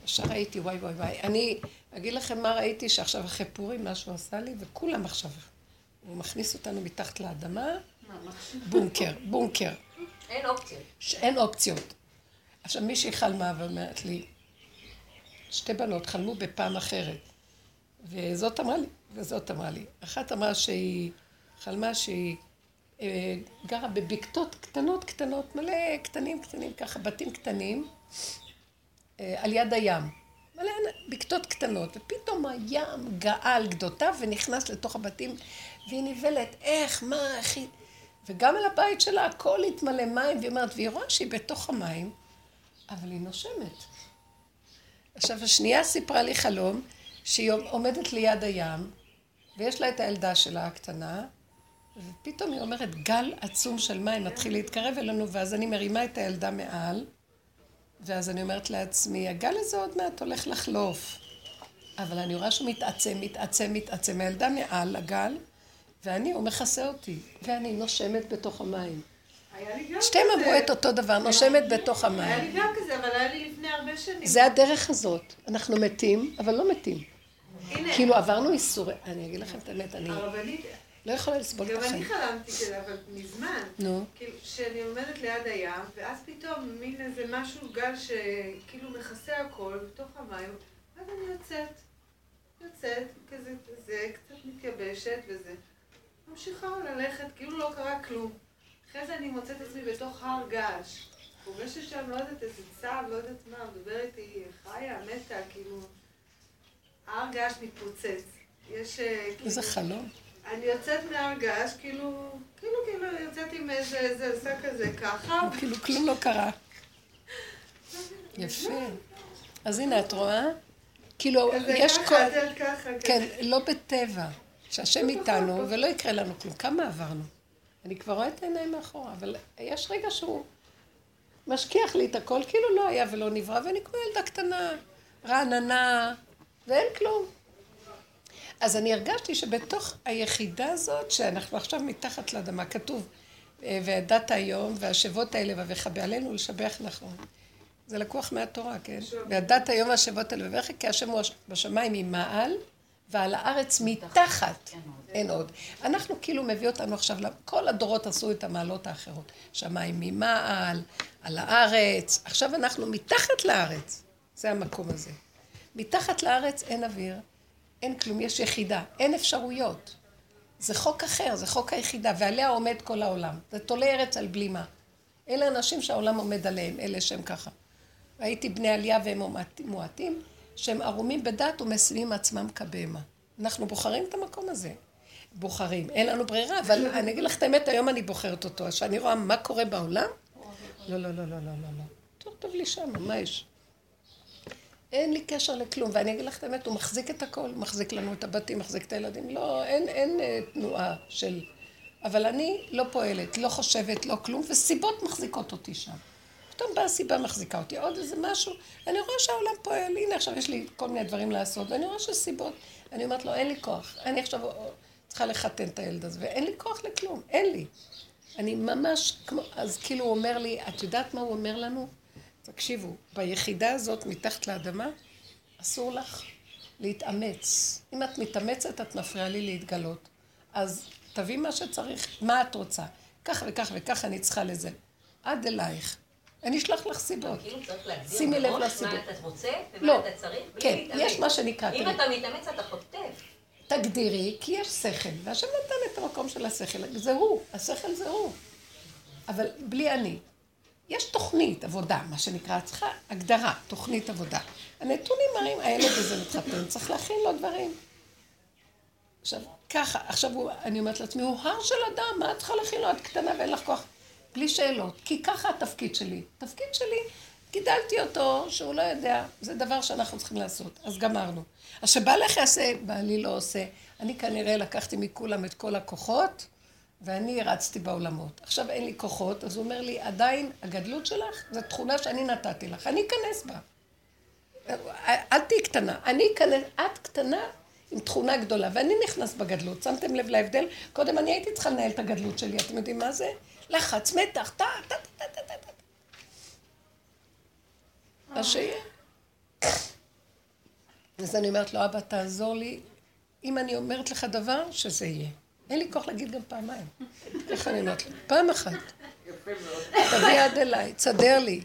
ישר ראיתי, וואי וואי וואי. אני אגיד לכם מה ראיתי שעכשיו אחרי פורים, מה שהוא עשה לי, וכולם עכשיו, הוא מכניס אותנו מתחת לאדמה, בונקר, בונקר. אין אופציות. שאין אופציות. עכשיו מישהי חלמה ואומרת לי, שתי בנות חלמו בפעם אחרת. וזאת אמרה לי, וזאת אמרה לי. אחת אמרה שהיא חלמה שהיא אה, גרה בבקתות קטנות קטנות, מלא קטנים קטנים ככה, בתים קטנים, אה, על יד הים. מלא בקתות קטנות, ופתאום הים גאה על גדותיו ונכנס לתוך הבתים, והיא נבלת, איך, מה, איך היא... וגם על הבית שלה הכל התמלא מים, והיא אומרת, והיא רואה שהיא בתוך המים, אבל היא נושמת. עכשיו, השנייה סיפרה לי חלום שהיא עומדת ליד הים, ויש לה את הילדה שלה הקטנה, ופתאום היא אומרת, גל עצום של מים מתחיל להתקרב אלינו, ואז אני מרימה את הילדה מעל, ואז אני אומרת לעצמי, הגל הזה עוד מעט הולך לחלוף. אבל אני רואה שהוא מתעצם, מתעצם, מתעצם, הילדה מעל הגל, ואני, הוא מכסה אותי, ואני נושמת בתוך המים. היה שתיהם כזה. אמרו את אותו דבר, נושמת בתוך היה המים. לי גם כזה, אבל היה לי לפני הרבה שנים. זה הדרך הזאת. אנחנו מתים, אבל לא מתים. כאילו עברנו איסורי... אני אגיד לכם את האמת, אני... הרבנית, לא יכולה לסבול את גם אני החיים. חלמתי כזה, אבל מזמן. נו, כאילו, שאני עומדת ליד הים, ואז פתאום מין איזה משהו, גל שכאילו מכסה הכל בתוך המים, ואז אני יוצאת, יוצאת, כזה, זה, קצת מתייבשת וזה. ממשיכה ללכת, כאילו לא קרה כלום. אחרי זה אני מוצאת עצמי בתוך הר געש. פוגשת שם, לא יודעת, איזה צב, לא יודעת מה, מדבר איתי, חיה, מתה, כאילו... הר געש מתפוצץ. יש... אה, איזה כאילו- חלום. אני יוצאת מהר געש, כאילו, כאילו, כאילו, יוצאת עם איזה, איזה, עושה כזה ככה. כאילו כלום לא קרה. יפה. אז הנה, את רואה? כאילו, יש כל... כן. לא בטבע. שהשם איתנו, ולא יקרה לנו כלום. כמה עברנו? אני כבר רואה את העיניים מאחורה, אבל יש רגע שהוא משכיח לי את הכל, כאילו לא היה ולא נברא, ואני כמו ילדה קטנה, רעננה, ואין כלום. אז אני הרגשתי שבתוך היחידה הזאת, שאנחנו עכשיו מתחת לאדמה, כתוב, אה, וידעת היום, והשבות האלה ואביך בעלינו לשבח נכון. זה לקוח מהתורה, כן? וידעת היום והשבות האלה ואביך, כי השם הוא בשמיים ממעל, ועל הארץ מתחת. אין עוד. אנחנו כאילו מביא אותנו עכשיו, כל הדורות עשו את המעלות האחרות. שמיים ממעל, על הארץ, עכשיו אנחנו מתחת לארץ. זה המקום הזה. מתחת לארץ אין אוויר, אין כלום, יש יחידה, אין אפשרויות. זה חוק אחר, זה חוק היחידה, ועליה עומד כל העולם. זה תולי ארץ על בלימה. אלה אנשים שהעולם עומד עליהם, אלה שהם ככה. ראיתי בני עלייה והם מועטים- שהם ערומים בדת ומשימים עצמם כבהמה. אנחנו בוחרים את המקום הזה. בוחרים. אין לנו ברירה, אבל אני אגיד לך את האמת, היום אני בוחרת אותו. כשאני רואה מה קורה בעולם, לא, לא, לא, לא, לא, לא, לא. טוב, טוב לי שם, מה יש? אין לי קשר לכלום, ואני אגיד לך את האמת, הוא מחזיק את הכל, מחזיק לנו את הבתים, מחזיק את הילדים, לא, אין, אין אה, תנועה של... אבל אני לא פועלת, לא חושבת, לא כלום, וסיבות מחזיקות אותי שם. פתאום באה סיבה מחזיקה אותי, עוד איזה משהו, אני רואה שהעולם פועל, הנה עכשיו יש לי כל מיני דברים לעשות, ואני רואה שיש סיבות. אני אומרת לו, אין לי כוח, אני עכשיו צריכה לחתן את הילד הזה, ואין לי כוח לכלום, אין לי. אני ממש כמו, אז כאילו הוא אומר לי, את יודעת מה הוא אומר לנו? תקשיבו, ביחידה הזאת מתחת לאדמה, אסור לך להתאמץ. אם את מתאמצת, את מפריעה לי להתגלות. אז תביאי מה שצריך, מה את רוצה. כך וכך וכך אני צריכה לזה. עד אלייך. אני אשלח לך סיבות. כאילו שימי לב לסיבות. מה אתה רוצה ומה לא. אתה צריך, כן. יש מה שנקרא, אם. אתה מתאמץ אתה חוטף. תגדירי, כי יש שכל, והשם נתן את המקום של השכל, זה הוא, השכל זה הוא. אבל בלי אני. יש תוכנית עבודה, מה שנקרא, צריכה הגדרה, תוכנית עבודה. הנתונים מראים, הילד הזה מתחתן, צריך להכין לו דברים. עכשיו, ככה, עכשיו הוא, אני אומרת לעצמי, הוא הר של אדם, מה את צריכה להכין לו? את קטנה ואין לך כוח. בלי שאלות, כי ככה התפקיד שלי. התפקיד שלי, גידלתי אותו, שהוא לא יודע, זה דבר שאנחנו צריכים לעשות, אז גמרנו. אז שבעלך יעשה, בעלי לא עושה. אני כנראה לקחתי מכולם את כל הכוחות, ואני רצתי בעולמות. עכשיו אין לי כוחות, אז הוא אומר לי, עדיין הגדלות שלך זו תכונה שאני נתתי לך, אני אכנס בה. אל תהיי קטנה, אני אכנס, את קטנה עם תכונה גדולה, ואני נכנס בגדלות. שמתם לב להבדל? קודם אני הייתי צריכה לנהל את הגדלות שלי, אתם יודעים מה זה? לחץ, מתח, טה, טה, טה, טה, טה, טה. אז שיהיה. אז אני אומרת לו, אבא, תעזור לי. אם אני אומרת לך דבר, שזה יהיה. אין לי כוח להגיד גם פעמיים. ככה אני אומרת לו, פעם אחת. יפה מאוד. תביא יד אליי, תסדר לי.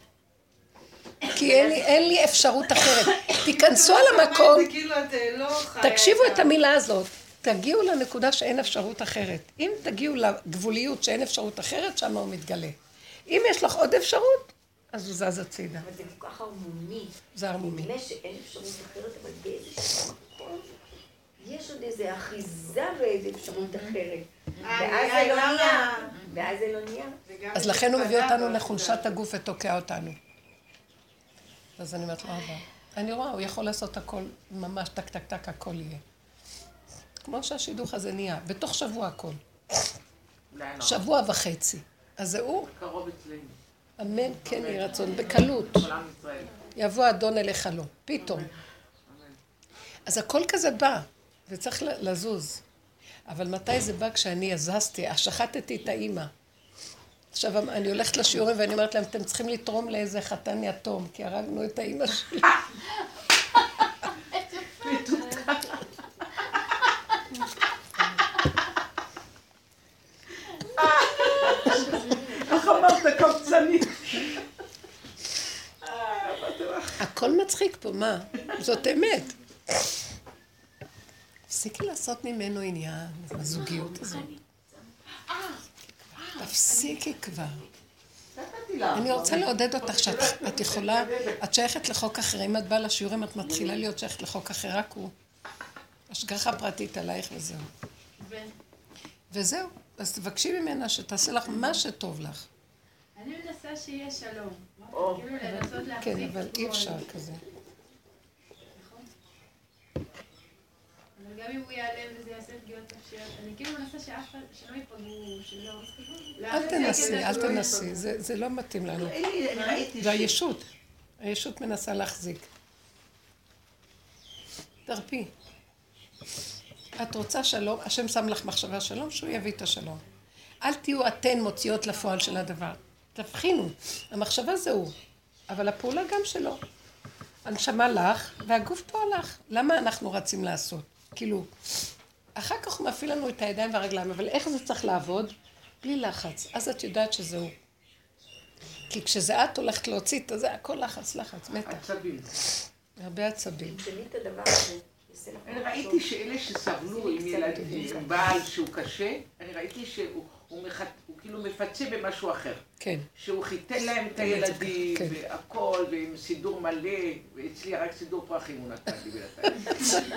כי אין לי, אין לי אפשרות אחרת. תיכנסו על המקום, כאילו אה, לא. תקשיבו את המילה הזאת. תגיעו לנקודה שאין אפשרות אחרת. אם תגיעו לגבוליות שאין אפשרות אחרת, שם הוא מתגלה. אם יש לך עוד אפשרות, אז הוא זז הצידה. אבל זה כל כך הרמוני. זה ערמומי. נדמה שאין אפשרות אחרת, אבל באיזשהו מקום יש עוד איזו אחיזה באיזו אפשרות אחרת. אה, ואז אה, זה לא? נהיה. ואז זה לא נהיה. אז לכן הוא מביא אותנו. לחולשת הגוף ותוקע אותנו. אז אני אומרת לו, אבא, אני רואה, הוא יכול לעשות הכל, ממש טק טק טק, הכל יהיה. כמו שהשידוך הזה נהיה, בתוך שבוע הכל. לאן? שבוע וחצי. אז זה הוא, קרוב אצלנו. אמן כן יהי רצון, בקלות. יבוא אדון אליך לא, פתאום. אמן. אז הכל כזה בא, זה צריך לזוז. אבל מתי זה בא כשאני הזזתי, שחטתי את האימא. עכשיו אני הולכת לשיעורים ואני אומרת להם, אתם צריכים לתרום לאיזה חתן יתום, כי הרגנו את האימא שלי. הכל מצחיק פה, מה? זאת אמת. תפסיקי לעשות ממנו עניין, הזוגיות הזאת. תפסיקי כבר. נתתי לה. אני רוצה לעודד אותך שאת את יכולה, את שייכת לחוק אחר, אם את באה לשיעורים את מתחילה להיות שייכת לחוק אחר, רק הוא. השגחה פרטית עלייך וזהו. וזהו, אז תבקשי ממנה שתעשה לך מה שטוב לך. אני מנסה שיהיה שלום. כאילו לנסות להחזיק כן, אבל אי. אפשר כזה. נכון? אבל גם אם הוא ייעלם וזה יעשה פגיעות נפשיות, אני כאילו מנסה שאף אחד, שלא ייפגעו, שלא... אל תנסי, אל תנסי, זה זה לא מתאים לנו. זה הישות. הישות מנסה להחזיק. תרפי. את רוצה שלום, השם שם לך מחשבה שלום, שהוא יביא את השלום. אל תהיו אתן מוציאות לפועל של הדבר. תבחינו, המחשבה זה הוא, אבל הפעולה גם שלו. הנשמה לך, והגוף פה לך. למה אנחנו רצים לעשות? כאילו, אחר כך הוא מפעיל לנו את הידיים והרגליים, אבל איך זה צריך לעבוד? בלי לחץ. אז את יודעת שזה הוא. כי כשזה את הולכת להוציא את זה, הכל לחץ, לחץ, מתח. עצבים. הרבה עצבים. אני. ראיתי שאלה שסבלו עם ילדים, עם בעל שהוא קשה, אני ראיתי שהוא הוא מחת- הוא כאילו מפצה במשהו אחר. כן. שהוא חיתן להם את הילדים, כן. והכל, ועם סידור מלא, ואצלי רק סידור פרחים הוא נתן לי בינתיים.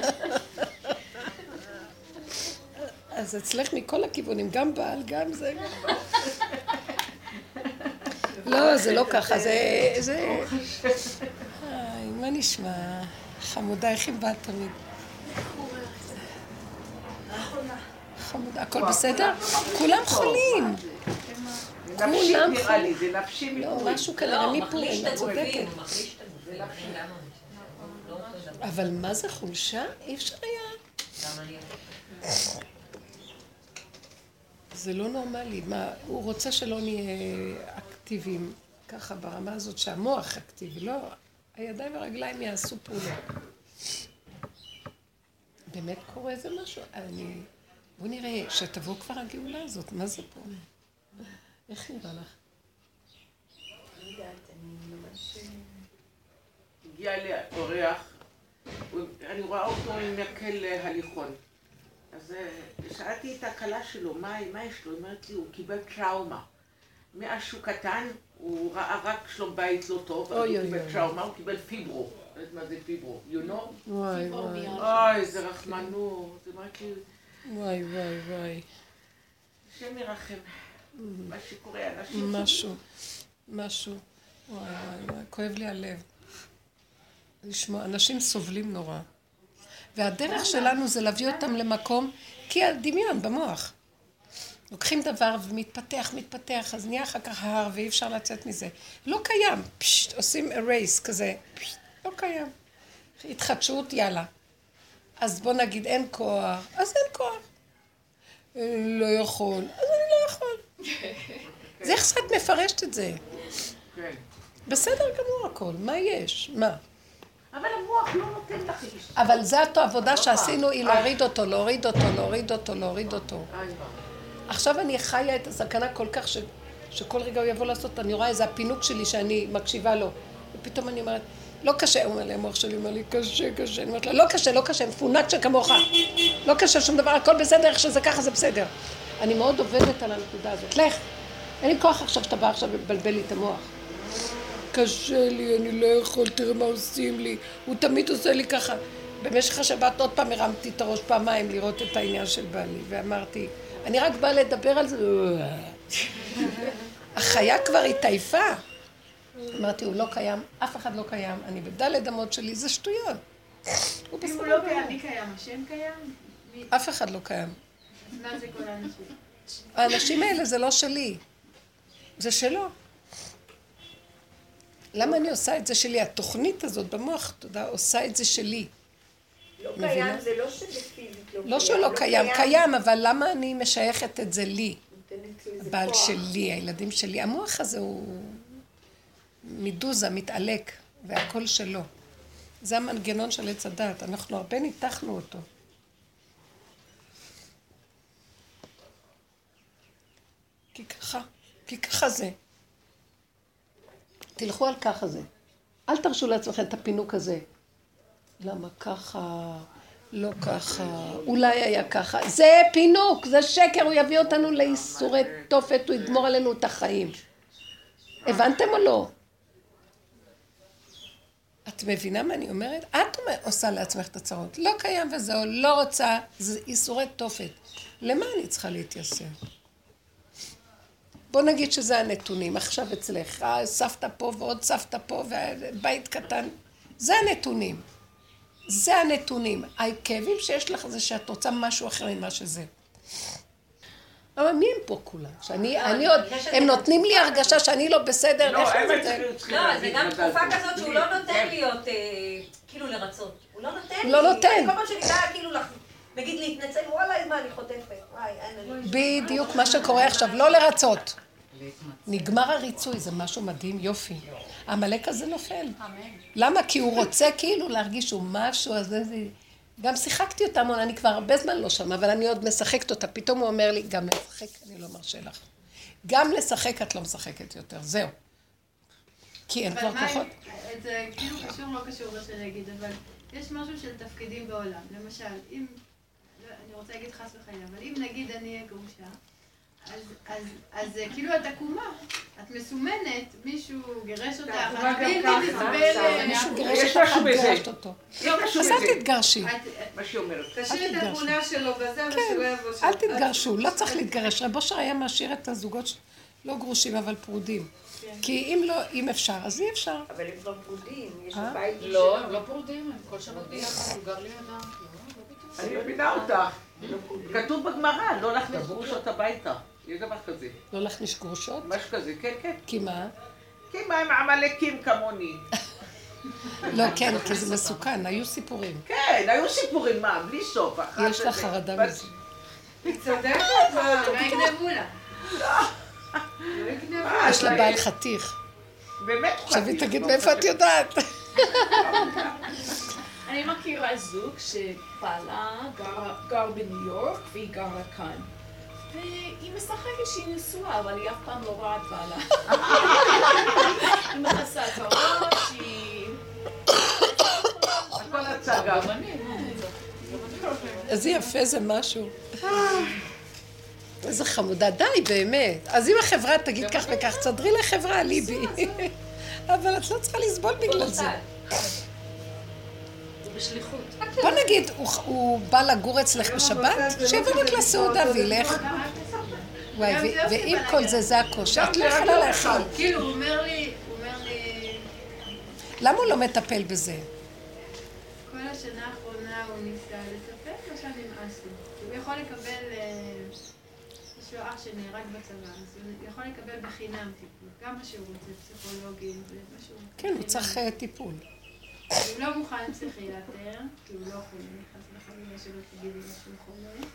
אז אצלך מכל הכיוונים, גם בעל, גם זה. לא, זה לא ככה, זה... זה... איי, מה נשמע? חמודה, איך היא באה תמיד? חמודה, הכל בסדר? כולם חולים. כולם נפשי לא. משהו כנראה לא, מפורים, את צודקת. לא. אבל מה זה חולשה? אי אפשר היה. זה לא נורמלי. מה, הוא רוצה שלא נהיה אקטיביים ככה ברמה הזאת שהמוח אקטיבי, לא, הידיים והרגליים יעשו פעולות. באמת קורה איזה משהו? אני... בוא נראה, שתבוא כבר הגאולה הזאת, מה זה פה? איך נראה לך? אני יודעת, אני ממש... הגיע אליה אורח, הוא- אני רואה אותו עם מקל הליכון. אז אה, שאלתי את הכלה שלו, מה, מה יש לו? היא אומרת לי, הוא קיבל טראומה. מאז שהוא קטן, הוא ראה רק שלום בית לא טוב, אז אוי, הוא קיבל אוי. טראומה, הוא קיבל פיברו. לא יודעת מה זה פיברו, you know? וואי, וואי, אוי, איזה רחמנות. היא אומרת לי, וואי, וואי, וואי. השם ירחם. מה שקורה, אנשים... משהו, משהו. וואי, וואי, וואי, כואב לי הלב. לשמוע, אנשים סובלים נורא. והדרך שלנו זה להביא אותם למקום, כי הדמיון במוח. לוקחים דבר ומתפתח, מתפתח, אז נהיה אחר כך הר ואי אפשר לצאת מזה. לא קיים, פשט, עושים erase כזה, פשט, לא קיים. התחדשות, יאללה. אז בוא נגיד אין כוח, אז אין כוח. אה, לא יכול, אז אני לא יכול. זה איך שאת מפרשת את זה. כן. בסדר גמור הכל, מה יש? מה? אבל המוח לא נותן לך להשתתף. אבל זאת העבודה שעשינו, היא להוריד אותו, להוריד אותו, להוריד אותו, להוריד אותו. עכשיו אני חיה את הסכנה כל כך ש... שכל רגע הוא יבוא לעשות, אני רואה איזה הפינוק שלי שאני מקשיבה לו. ופתאום אני אומרת, לא קשה, הוא אומר לי, המוח שלי אומר לי, קשה, קשה. אני אומרת לה, לא קשה, לא קשה, מפונק שכמוך. לא קשה שום דבר, הכל בסדר, איך שזה ככה זה בסדר. אני מאוד עובדת על הנקודה הזאת. לך, אין לי כוח עכשיו שאתה בא עכשיו ובלבל לי את המוח. קשה לי, אני לא יכול, תראה מה עושים לי. הוא תמיד עושה לי ככה. במשך השבת עוד פעם הרמתי את הראש פעמיים לראות את העניין של בעלי, ואמרתי, אני רק באה לדבר על זה. החיה כבר התעייפה. אמרתי, הוא לא קיים, אף אחד לא קיים, אני בדלת אמות שלי, זה שטויות. הוא אם בסדר הוא לא. קיים, מי קיים? השם קיים? אף אחד לא קיים. מה זה כל האנשים? האנשים האלה זה לא שלי, זה שלו. למה אני עושה את זה שלי? התוכנית הזאת במוח, אתה יודע, עושה את זה שלי. לא מבינה? קיים, זה לא שזה פיזית לא קיים. לא שהוא לא קיים, קיים, אבל למה אני משייכת את זה לי? הבעל כוח. שלי, הילדים שלי. המוח הזה הוא מדוזה, מתעלק, והכל שלו. זה המנגנון של עץ הדת, אנחנו הרבה ניתחנו אותו. כי ככה, כי ככה זה. תלכו על ככה זה. אל תרשו לעצמכם את הפינוק הזה. למה ככה, לא ככה, אולי היה ככה. זה פינוק, זה שקר, הוא יביא אותנו לייסורי תופת, הוא יגמור עלינו את החיים. הבנתם או לא? את מבינה מה אני אומרת? את עושה לעצמך את הצרות. לא קיים וזהו, לא רוצה, זה ייסורי תופת. למה אני צריכה להתייסר? בוא נגיד שזה הנתונים. עכשיו אצלך, אה, סבתא פה ועוד סבתא פה ובית קטן. זה הנתונים. זה הנתונים. הכאבים שיש לך זה שאת רוצה משהו אחר ממה שזה. אבל מי הם פה כולם? שאני, לא, אני עוד, הם נותנים לי הרגשה שאני לא בסדר, לא, איך הם זה? לא, זה גם תקופה. כזאת שהוא לא נותן כן. להיות, אה, כאילו לרצות. הוא לא נותן לי. לא נותן. כל פעם שאני באה כאילו, נגיד להתנצל, וואלה, מה אני חוטפת. וואי, אין לי. בדיוק מה שקורה עכשיו, לא לרצות. נגמר הריצוי, זה משהו מדהים, יופי. העמלק הזה נופל. למה? כי הוא רוצה כאילו להרגיש שהוא משהו, אז איזה... גם שיחקתי אותה המון, אני כבר הרבה זמן לא שם, אבל אני עוד משחקת אותה. פתאום הוא אומר לי, גם לשחק אני לא מרשה לך. גם לשחק את לא משחקת יותר, זהו. כי אין כבר אבל מה כוחות. זה כאילו קשור, לא קשור מה שאני אגיד, אבל יש משהו של תפקידים בעולם. למשל, אם, לא, אני רוצה להגיד חס וחלילה, אבל אם נגיד אני אהיה גרושה, אז, אה, כאילו את עקומה, את מסומנת, מישהו גירש אותך, את בלתי. נסבלת. מישהו גירש יש אותך, משהו את בזה. גירשת אותו. לא קשור אז אל. תתגרשי. מה שהיא אומרת. תשאיר את. התמונה שלו בזה כן, ושלא יבוא שם. אל תתגרשו, לא צריך להתגרש. רב אושר היה משאיר את הזוגות לא גרושים, אבל פרודים. כי אם לא, אם אפשר, אז אי אפשר. אבל הם כבר פרודים, יש אה? בית לא. הם לא פרודים, הם כל שבת ביחד, הוא גר לידם. לא, לא. אני מבינה אותך. כתוב בגמרא, לא להכניס גרושות הביתה. יש דבר כזה. לא להכניס גרושות? משהו כזה, כן, כן. כי מה? כי מה הם עמלקים כמוני? לא, כן, כי זה מסוכן, היו סיפורים. כן, היו סיפורים, מה, בלי סוף. יש לך חרדה מזה. היא צודקת, מה? יגנבו לה? לא. אה, יש לה בעל חתיך. באמת עכשיו היא חתיך, תגיד לא מאיפה את חתיך. יודעת. אני מכירה זוג שבעלה גר, גר בניו יורק והיא גרה כאן. והיא משחקת שהיא נשואה, אבל היא אף פעם לא רואה את בעלה. היא מכסה את הראש, היא... הכל הצגה. איזה יפה זה משהו. איזה חמודה, די, באמת. אז אם החברה תגיד כך וכך, תסדרי לחברה, ליבי. אבל את לא צריכה לסבול בגלל זה. בשליחות. בוא נגיד, הוא- בא לגור אצלך בשבת, שיבוא רק לסעודה וילך. וואי, גם ו- זה עושים ועם בלאגן. כל זה, זה הקושי. את לא יכולה להכיל. כאילו, הוא אומר לי, הוא אומר לי, למה הוא לא מטפל בזה? כל השנה האחרונה הוא ניסה לטפל, עכשיו נמאס לו. הוא יכול לקבל, אה, יש לו אח שנהרג בצבא, אז הוא יכול לקבל בחינם טיפול, גם מה שהוא רוצה, פסיכולוגים, ומה שהוא רוצה. כן, הוא. צריך אה, טיפול. הוא לא מוכן פסיכיאטר, כי הוא לא חולה, חס וחלילה שלא תגידי לו שהוא חולה.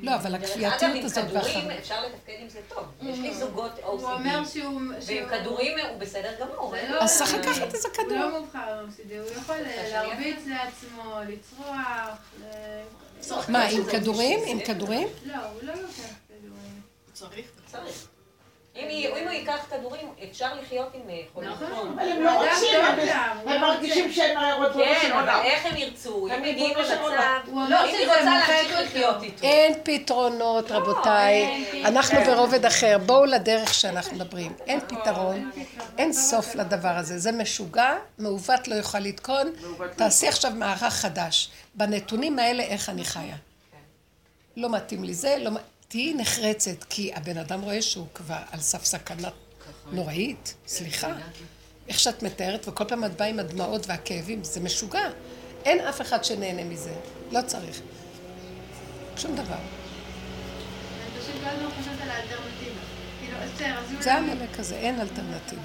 לא, אבל אגב, הכפייתיות עם הזאת כדורים. אפשר לתפקד עם זה טוב. יש לי זוגות הוא אומר OCD, שהוא... ועם כדורים הוא בסדר גמור. לא- אז צריך לקחת איזה הוא כדור. לא מובחר ב-OCD, הוא יכול להרביץ לעצמו, לצרוח. מה, עם כדורים? עם כדורים? לא, הוא לא לוקח כדורים. צריך. צריך. אם הוא ייקח כדורים, אפשר לחיות עם אה, חולים. נכון. אבל הם לא רוצים, הם- שם, הוא הם לא מרגישים רוצה. שהם ריבונו כן, אבל עולם. איך הם ירצו? הם מגיעים למצב... עולם. לא, אומר אם היא רוצה להמשיך. לחיות איתו. אין פתרונות, רבותיי. אנחנו ברובד אחר. בואו לדרך שאנחנו מדברים. אין פתרון, אין סוף לדבר הזה. זה משוגע, מעוות לא יוכל לתקון. תעשי עכשיו מערך חדש. בנתונים האלה, איך אני חיה. לא מתאים לי זה, לא... מ- תהיי נחרצת, כי הבן אדם רואה שהוא כבר על סף סכנה נוראית. סליחה. איך שאת מתארת, וכל פעם את באה עם הדמעות והכאבים, זה משוגע. אין אף אחד שנהנה מזה. לא צריך. שום דבר. זה המלך הזה, אין אלטרנטיבה.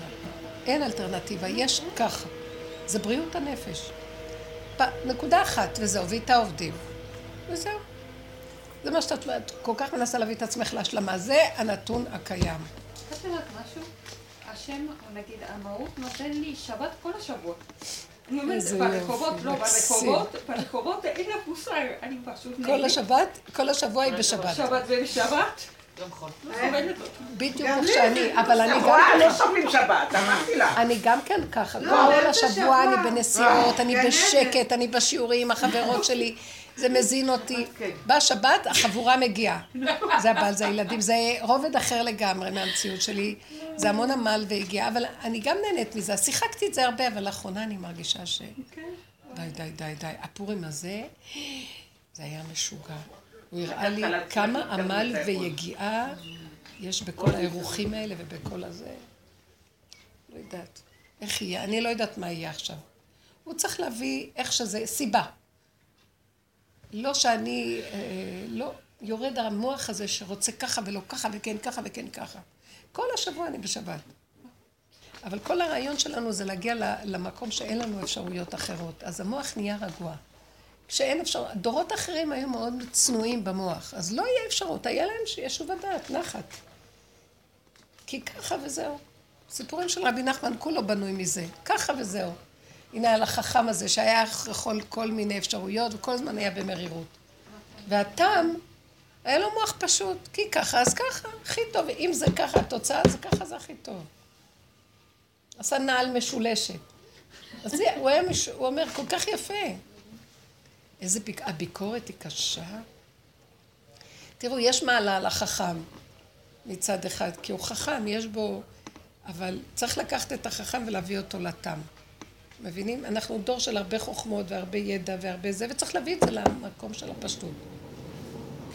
אין אלטרנטיבה, יש ככה. זה בריאות הנפש. נקודה אחת, וזהו, ואיתה עובדים. וזהו. זה מה שאת את כל כך מנסה להביא את עצמך להשלמה. זה הנתון הקיים. את יודעת משהו? השם, נגיד, המהות נותן לי שבת כל השבוע. אני אומרת, ברחובות, לא. ברחובות, ברחובות אין לך מושג, אני פשוט כל השבת, כל השבוע היא בשבת. שבת ובשבת, חול. בדיוק איך שאני, אבל אני גם רואה, כן... לא סובלים שבת, אמרתי לך. אני גם כן ככה, לא, כל השבוע שבוע. אני בנסיעות, אני גננת. בשקט, אני בשיעורים, החברות שלי, זה מזין אותי. כן. בשבת החבורה מגיעה. זה הבעל, זה הילדים, זה רובד אחר לגמרי מהמציאות שלי. זה המון עמל והגיע, אבל אני גם נהנית מזה. שיחקתי את זה הרבה, אבל לאחרונה אני מרגישה ש... די, די, די, די. הפורים הזה, זה היה משוגע. הוא הראה לי כמה עמל ויגיעה יש בכל האירוחים האלה ובכל הזה. לא יודעת. איך יהיה? אני לא יודעת מה יהיה עכשיו. הוא צריך להביא איך שזה, סיבה. לא שאני, אה, לא, יורד המוח הזה שרוצה ככה ולא ככה וכן ככה וכן ככה. כל השבוע אני בשבת. אבל כל הרעיון שלנו זה להגיע למקום שאין לנו אפשרויות אחרות. אז המוח נהיה רגוע. כשאין אפשרות, דורות אחרים היו מאוד צנועים במוח, אז לא יהיה אפשרות, היה להם שישוב הדעת, נחת. כי ככה וזהו. סיפורים של רבי נחמן כולו בנוי מזה, ככה וזהו. הנה על החכם הזה שהיה יכול כל מיני אפשרויות וכל הזמן היה במרירות. והטעם, היה לו מוח פשוט, כי ככה אז ככה, הכי טוב. אם זה ככה התוצאה, אז ככה זה הכי טוב. עשה נעל משולשת. אז הוא היה, מש... הוא אומר, כל כך יפה. איזה ביק... הביקורת היא קשה. תראו, יש מעלה לחכם מצד אחד, כי הוא חכם, יש בו... אבל צריך לקחת את החכם ולהביא אותו לתם. מבינים? אנחנו דור של הרבה חוכמות והרבה ידע והרבה זה, וצריך להביא את זה למקום של הפשטות.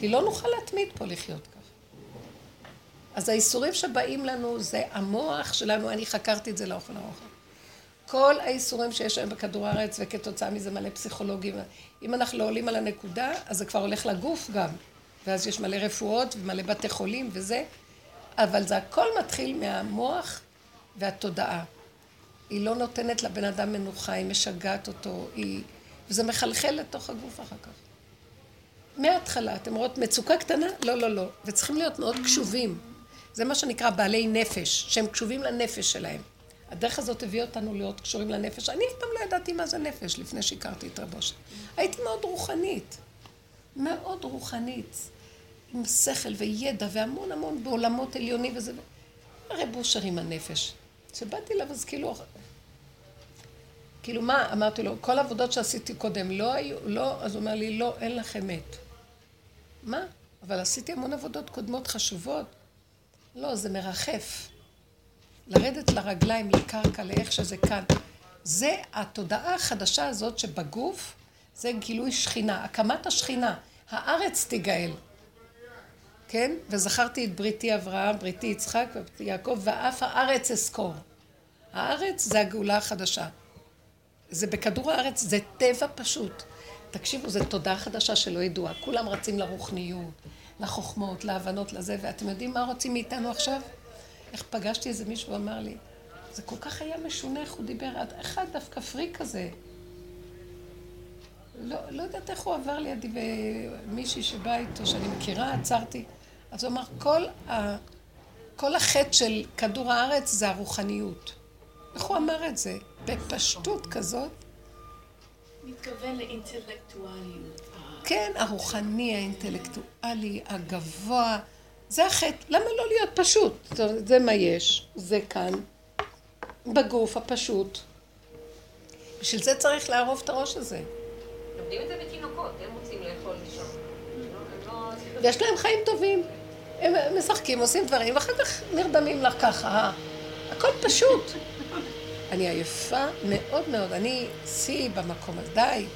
כי לא נוכל להתמיד פה לחיות ככה. אז האיסורים שבאים לנו זה המוח שלנו, אני חקרתי את זה לאוכל האוכל. כל האיסורים שיש היום בכדור הארץ, וכתוצאה מזה מלא פסיכולוגים, אם אנחנו לא עולים על הנקודה, אז זה כבר הולך לגוף גם. ואז יש מלא רפואות ומלא בתי חולים וזה, אבל זה הכל מתחיל מהמוח והתודעה. היא לא נותנת לבן אדם מנוחה, היא משגעת אותו, היא... וזה מחלחל לתוך הגוף אחר כך. מההתחלה, אתם רואות מצוקה קטנה? לא, לא, לא. וצריכים להיות מאוד קשובים. זה מה שנקרא בעלי נפש, שהם קשובים לנפש שלהם. הדרך הזאת הביאה אותנו להיות קשורים לנפש. אני אף פעם לא ידעתי מה זה נפש לפני שהכרתי את רב אושר. הייתי מאוד רוחנית. מאוד רוחנית. עם שכל וידע והמון המון בעולמות עליונים וזה. הרב אושר עם הנפש. כשבאתי אליו אז כאילו... כאילו מה, אמרתי לו, כל העבודות שעשיתי קודם לא היו, לא, אז הוא אומר לי, לא, אין לך אמת. מה? אבל עשיתי המון עבודות קודמות חשובות. לא, זה מרחף. לרדת לרגליים, לקרקע, לאיך שזה כאן. זה התודעה החדשה הזאת שבגוף, זה גילוי שכינה, הקמת השכינה. הארץ תיגאל. כן? וזכרתי את בריתי אברהם, בריתי יצחק ובריתי יעקב, ואף הארץ אזכור. הארץ זה הגאולה החדשה. זה בכדור הארץ, זה טבע פשוט. תקשיבו, זו תודעה חדשה שלא ידועה. כולם רצים לרוחניות, לחוכמות, להבנות, לזה, ואתם יודעים מה רוצים מאיתנו עכשיו? איך פגשתי איזה מישהו ואמר לי, זה כל כך היה משונה איך הוא דיבר, אחד דווקא פריק כזה. לא, לא יודעת איך הוא עבר לידי, ומישהי שבאה איתו, שאני מכירה, עצרתי. אז הוא אמר, כל, ה, כל החטא של כדור הארץ זה הרוחניות. איך הוא אמר את זה? בפשטות כזאת. מתכוון לאינטלקטואליות. כן, הרוחני, האינטלקטואלי, הגבוה. זה החטא. למה לא להיות פשוט? זה, מה יש, זה כאן, בגוף הפשוט. בשביל זה צריך לערוב את הראש הזה. לומדים את זה בתינוקות, הם רוצים לאכול לישון. ויש להם חיים טובים. הם משחקים, עושים דברים, ואחר כך נרדמים לך ככה. הכל פשוט. אני עייפה מאוד מאוד, אני שיא במקום הזה, די.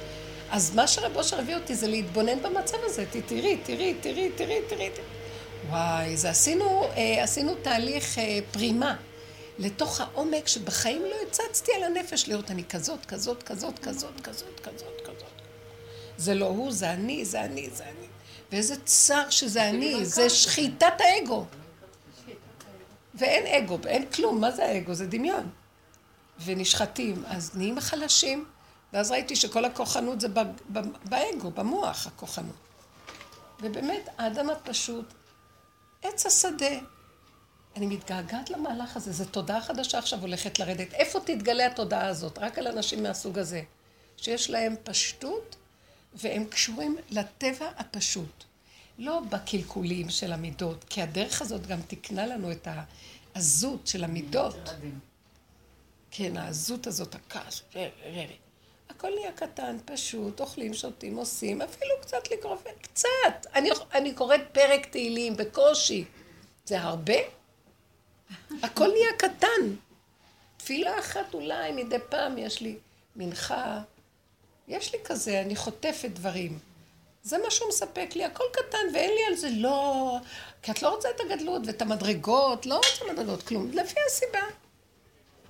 אז מה שרב אושר הביא אותי זה להתבונן במצב הזה. תראי, תראי, תראי, תראי, תראי. וואי, זה עשינו, אה, עשינו תהליך אה, פרימה לתוך העומק שבחיים לא הצצתי על הנפש לראות אני כזאת, כזאת, כזאת, כזאת, כזאת, כזאת, כזאת. זה לא הוא, זה אני, זה אני, זה אני. ואיזה צר שזה אני, זה שחיטת האגו. ואין אגו, אין כלום, מה זה האגו? זה דמיון. ונשחטים, אז נהיים חלשים, ואז ראיתי שכל הכוחנות זה באגו, במוח, הכוחנות. ובאמת, האדם הפשוט, עץ השדה. אני מתגעגעת למהלך הזה, זו תודעה חדשה עכשיו הולכת לרדת. איפה תתגלה התודעה הזאת? רק על אנשים מהסוג הזה, שיש להם פשטות, והם קשורים לטבע הפשוט. לא בקלקולים של המידות, כי הדרך הזאת גם תקנה לנו את העזות של המידות. כן, העזות הזאת, הכעס. הכל נהיה קטן, פשוט, אוכלים, שותים, עושים, אפילו קצת לקרוא, קצת. אני, אני קוראת פרק תהילים בקושי. זה הרבה? הכל נהיה קטן. תפילה אחת אולי, מדי פעם יש לי מנחה. יש לי כזה, אני חוטפת דברים. זה מה שהוא מספק לי, הכל קטן, ואין לי על זה לא... כי את לא רוצה את הגדלות ואת המדרגות, לא רוצה מדרגות, כלום. לפי הסיבה.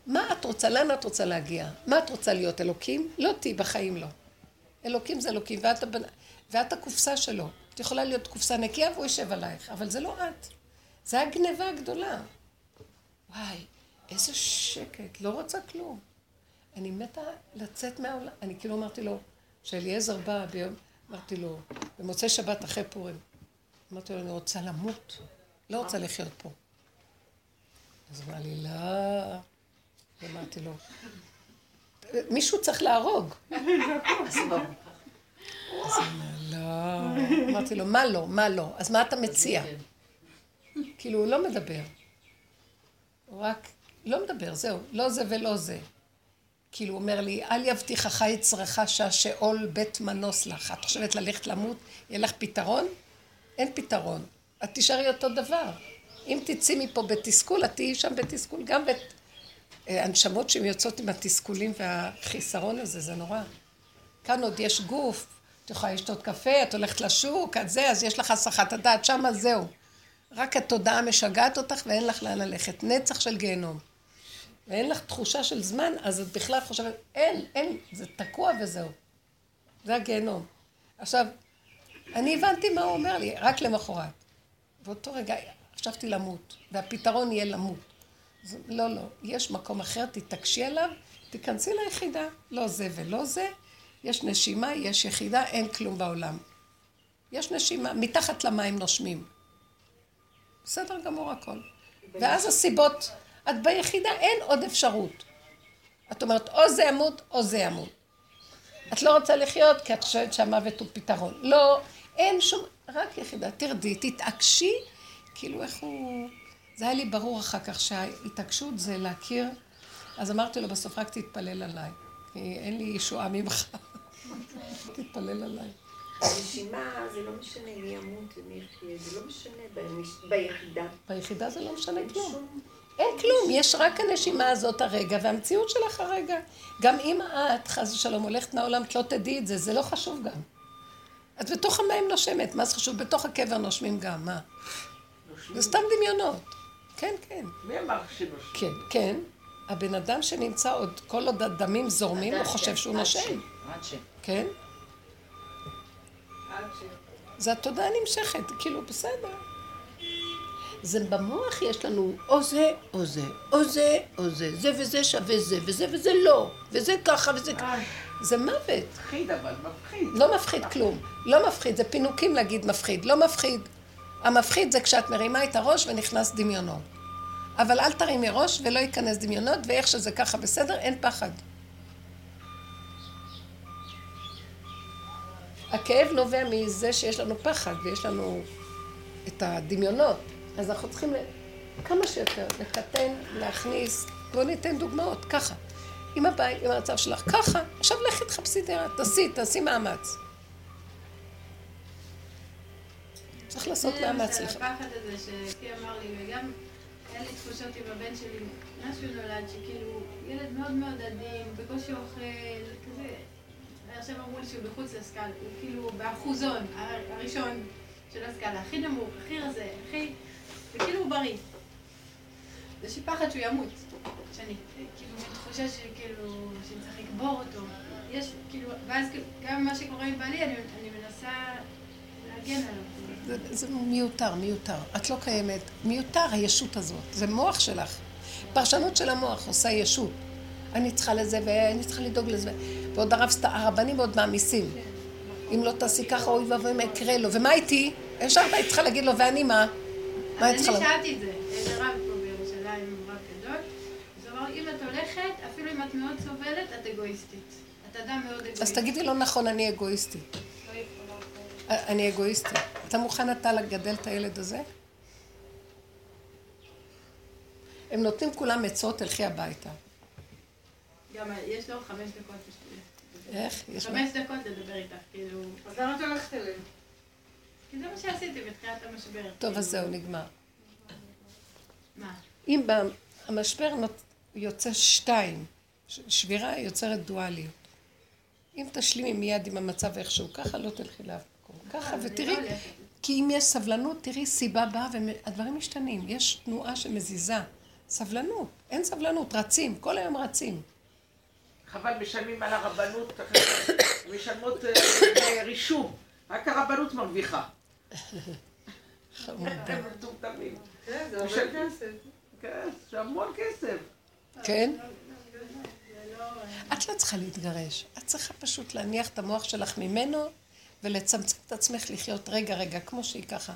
מה את רוצה? לאן את רוצה להגיע? מה את רוצה להיות? אלוקים? לא תהיי, בחיים לא. אלוקים זה אלוקים, ואת, הבנ... ואת הקופסה שלו. את יכולה להיות קופסה נקייה והוא יושב עלייך, אבל זה לא את. זה הגניבה הגדולה. וואי, איזה שקט, לא רוצה כלום. אני מתה לצאת מהעולם. אני כאילו אמרתי לו, כשאליעזר בא ביום, אמרתי לו, במוצאי שבת אחרי פורים, אמרתי לו, אני רוצה למות, לא רוצה לחיות פה. אז אמר לי, לא. אמרתי לו, מישהו צריך להרוג. אז הוא אמר, לא. אמרתי לו, מה לא? מה לא? אז מה אתה מציע? כאילו, הוא לא מדבר. הוא רק לא מדבר, זהו. לא זה ולא זה. כאילו, הוא אומר לי, אל יבטיחך יצרך שהשאול בית מנוס לך. את חושבת ללכת למות, יהיה לך פתרון? אין פתרון. את תישארי אותו דבר. אם תצאי מפה בתסכול, את תהיי שם בתסכול גם ואת... הנשמות שהן יוצאות עם התסכולים והחיסרון הזה, זה נורא. כאן עוד יש גוף, את יכולה לשתות קפה, את הולכת לשוק, את זה, אז יש לך הסחת הדעת, שמה זהו. רק התודעה משגעת אותך ואין לך לאן ללכת. נצח של גיהנום. ואין לך תחושה של זמן, אז את בכלל חושבת, אין, אין, זה תקוע וזהו. זה הגיהנום. עכשיו, אני הבנתי מה הוא אומר לי, רק למחרת. באותו רגע חשבתי למות, והפתרון יהיה למות. אז לא, לא, יש מקום אחר, תתעקשי עליו, תיכנסי ליחידה. לא זה ולא זה, יש נשימה, יש יחידה, אין כלום בעולם. יש נשימה, מתחת למים נושמים. בסדר גמור הכל. ואז הסיבות, את ביחידה, אין עוד אפשרות. את אומרת, או זה ימות, או זה ימות. את לא רוצה לחיות כי את חושבת שהמוות הוא פתרון. לא, אין שום, רק יחידה. תרדי, תתעקשי, כאילו איך הוא... זה היה לי ברור אחר כך שההתעקשות זה להכיר, אז אמרתי לו בסוף רק תתפלל עליי, כי אין לי ישועה ממך, תתפלל עליי. הנשימה זה לא משנה מי ימות ומי יחיה, זה לא משנה ביחידה. ביחידה זה לא משנה כלום. אין כלום, יש רק הנשימה הזאת הרגע, והמציאות שלך הרגע. גם אם את, חס ושלום, הולכת מהעולם, את לא תדעי את זה, זה לא חשוב גם. את בתוך המים נושמת, מה זה חשוב? בתוך הקבר נושמים גם, מה? זה סתם דמיונות. כן, כן. מי אמר שנושם? כן, כן. הבן אדם שנמצא עוד, כל עוד הדמים זורמים, הוא חושב שהוא נושם. עד ש... כן? זה התודעה נמשכת, כאילו, בסדר. זה במוח יש לנו או זה, או זה, או זה, או זה, זה וזה שווה זה, וזה וזה לא, וזה ככה וזה ככה. זה מוות. מפחיד אבל, מפחיד. לא מפחיד כלום. לא מפחיד, זה פינוקים להגיד מפחיד. לא מפחיד. המפחיד זה כשאת מרימה את הראש ונכנס דמיונות. אבל אל תרימי ראש ולא ייכנס דמיונות, ואיך שזה ככה בסדר, אין פחד. הכאב נובע מזה שיש לנו פחד ויש לנו את הדמיונות. אז אנחנו צריכים כמה שיותר לקטן, להכניס, בואו ניתן דוגמאות, ככה. עם הבית, עם המצב שלך, ככה. עכשיו לכי תחפשי דירה, תעשי, תעשי מאמץ. צריך לעשות מאמץ. לך. הפחד הזה שפי אמר לי, וגם היה לי תחושות עם הבן שלי, מאז שהוא נולד, שכאילו, ילד מאוד מאוד עדין, בקושי אוכל, כזה. עכשיו אמרו לי שהוא בחוץ לסקאלה, הוא כאילו באחוזון, הראשון של הסקאלה, הכי נמוך, הכי רזה, הכי... וכאילו הוא בריא. יש לי פחד שהוא ימות, שאני, כאילו, תחושה שכאילו, שאני צריך לקבור אותו. יש, כאילו, ואז גם מה שקורה עם בעלי, אני, אני מנסה. זה, זה מיותר, מיותר. את לא קיימת. מיותר הישות הזאת. זה מוח שלך. פרשנות של המוח עושה ישות. אני צריכה לזה ואני צריכה לדאוג לזה. ועוד הרב, הרבנים עוד מעמיסים. אם לא תעשי ככה, אוי ואבוי מה יקרה לו. ומה איתי? ישר היית צריכה להגיד לו, ואני מה? מה היית צריכה אני שאלתי את זה, איזה רב פה בירושלים, רב גדול. אז הוא אמר, אם את הולכת, אפילו אם את מאוד סובלת, את אגואיסטית. את אדם מאוד אגואיסטי. אז תגידי לו, נכון, אני אגואיסטית. אני אגואיסטית. אתה מוכן אתה לגדל את הילד הזה? הם נותנים כולם עצות, תלכי הביתה. גם יש לו חמש דקות בשביל... איך? יש? חמש דקות לדבר איתך, כאילו... אז למה את הולכת אליהם? כי זה מה שעשיתי בתחילת המשבר. טוב, אז זהו, נגמר. מה? אם המשבר יוצא שתיים, שבירה יוצרת דואליות. אם תשלימי מיד עם המצב איכשהו, ככה לא תלכי לאף. ככה, ותראי, לא. כי אם יש סבלנות, תראי סיבה באה והדברים משתנים. יש תנועה שמזיזה. סבלנות. אין סבלנות, רצים. כל היום רצים. חבל, משלמים על הרבנות, משלמות אה, רישום. רק הרבנות מרוויחה. חמודה. הם מטומטמים. כן, זה הרבה כסף. כן, זה המון כסף. כן? זה לא... את לא צריכה להתגרש. את צריכה פשוט להניח את המוח שלך ממנו ולצמצם את עצמך לחיות רגע, רגע, כמו שהיא ככה.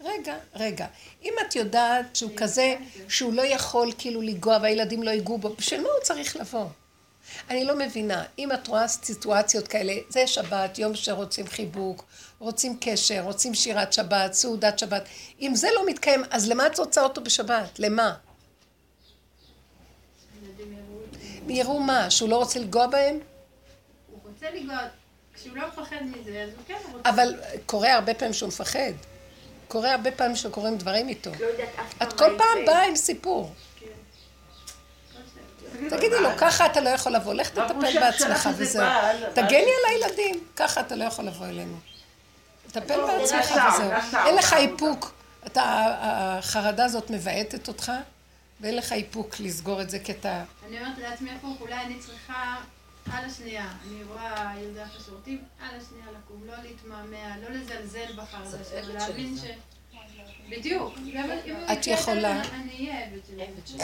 רגע, רגע. אם את יודעת שהוא כזה, שהוא לא יכול כאילו לנגוע והילדים לא ייגעו בו, בשביל מה הוא צריך לבוא? אני לא מבינה. אם את רואה סיטואציות כאלה, זה שבת, יום שרוצים חיבוק, רוצים קשר, רוצים שירת שבת, סעודת שבת. אם זה לא מתקיים, אז למה את רוצה אותו בשבת? למה? יראו מה? שהוא לא רוצה לנגוע בהם? הוא רוצה לגעת. כשהוא לא מפחד מזה, אז הוא כן רוצה. אבל קורה הרבה פעמים שהוא מפחד. קורה הרבה פעמים שקורים דברים איתו. לא יודעת אף פעם את כל פעם. באה עם סיפור. תגידי לו, ככה אתה לא יכול לבוא, לך תטפל בעצמך וזהו. תגני על הילדים, ככה אתה לא יכול לבוא אלינו. תטפל לא, בעצמך וזהו. אין לך. איפוק. אתה, החרדה הזאת מבעטת אותך, ואין לך איפוק לסגור את זה כי אתה... אני אומרת לעצמי אולי אני צריכה על השנייה. אני רואה ילדה בשירותים, על השנייה לקום, לא להתמהמה, לא לזלזל בחרדה שלו, להבין ש... בדיוק. גם אם הוא את יכולה. ככה, אני אהיה עבד שלו. עבד שלי.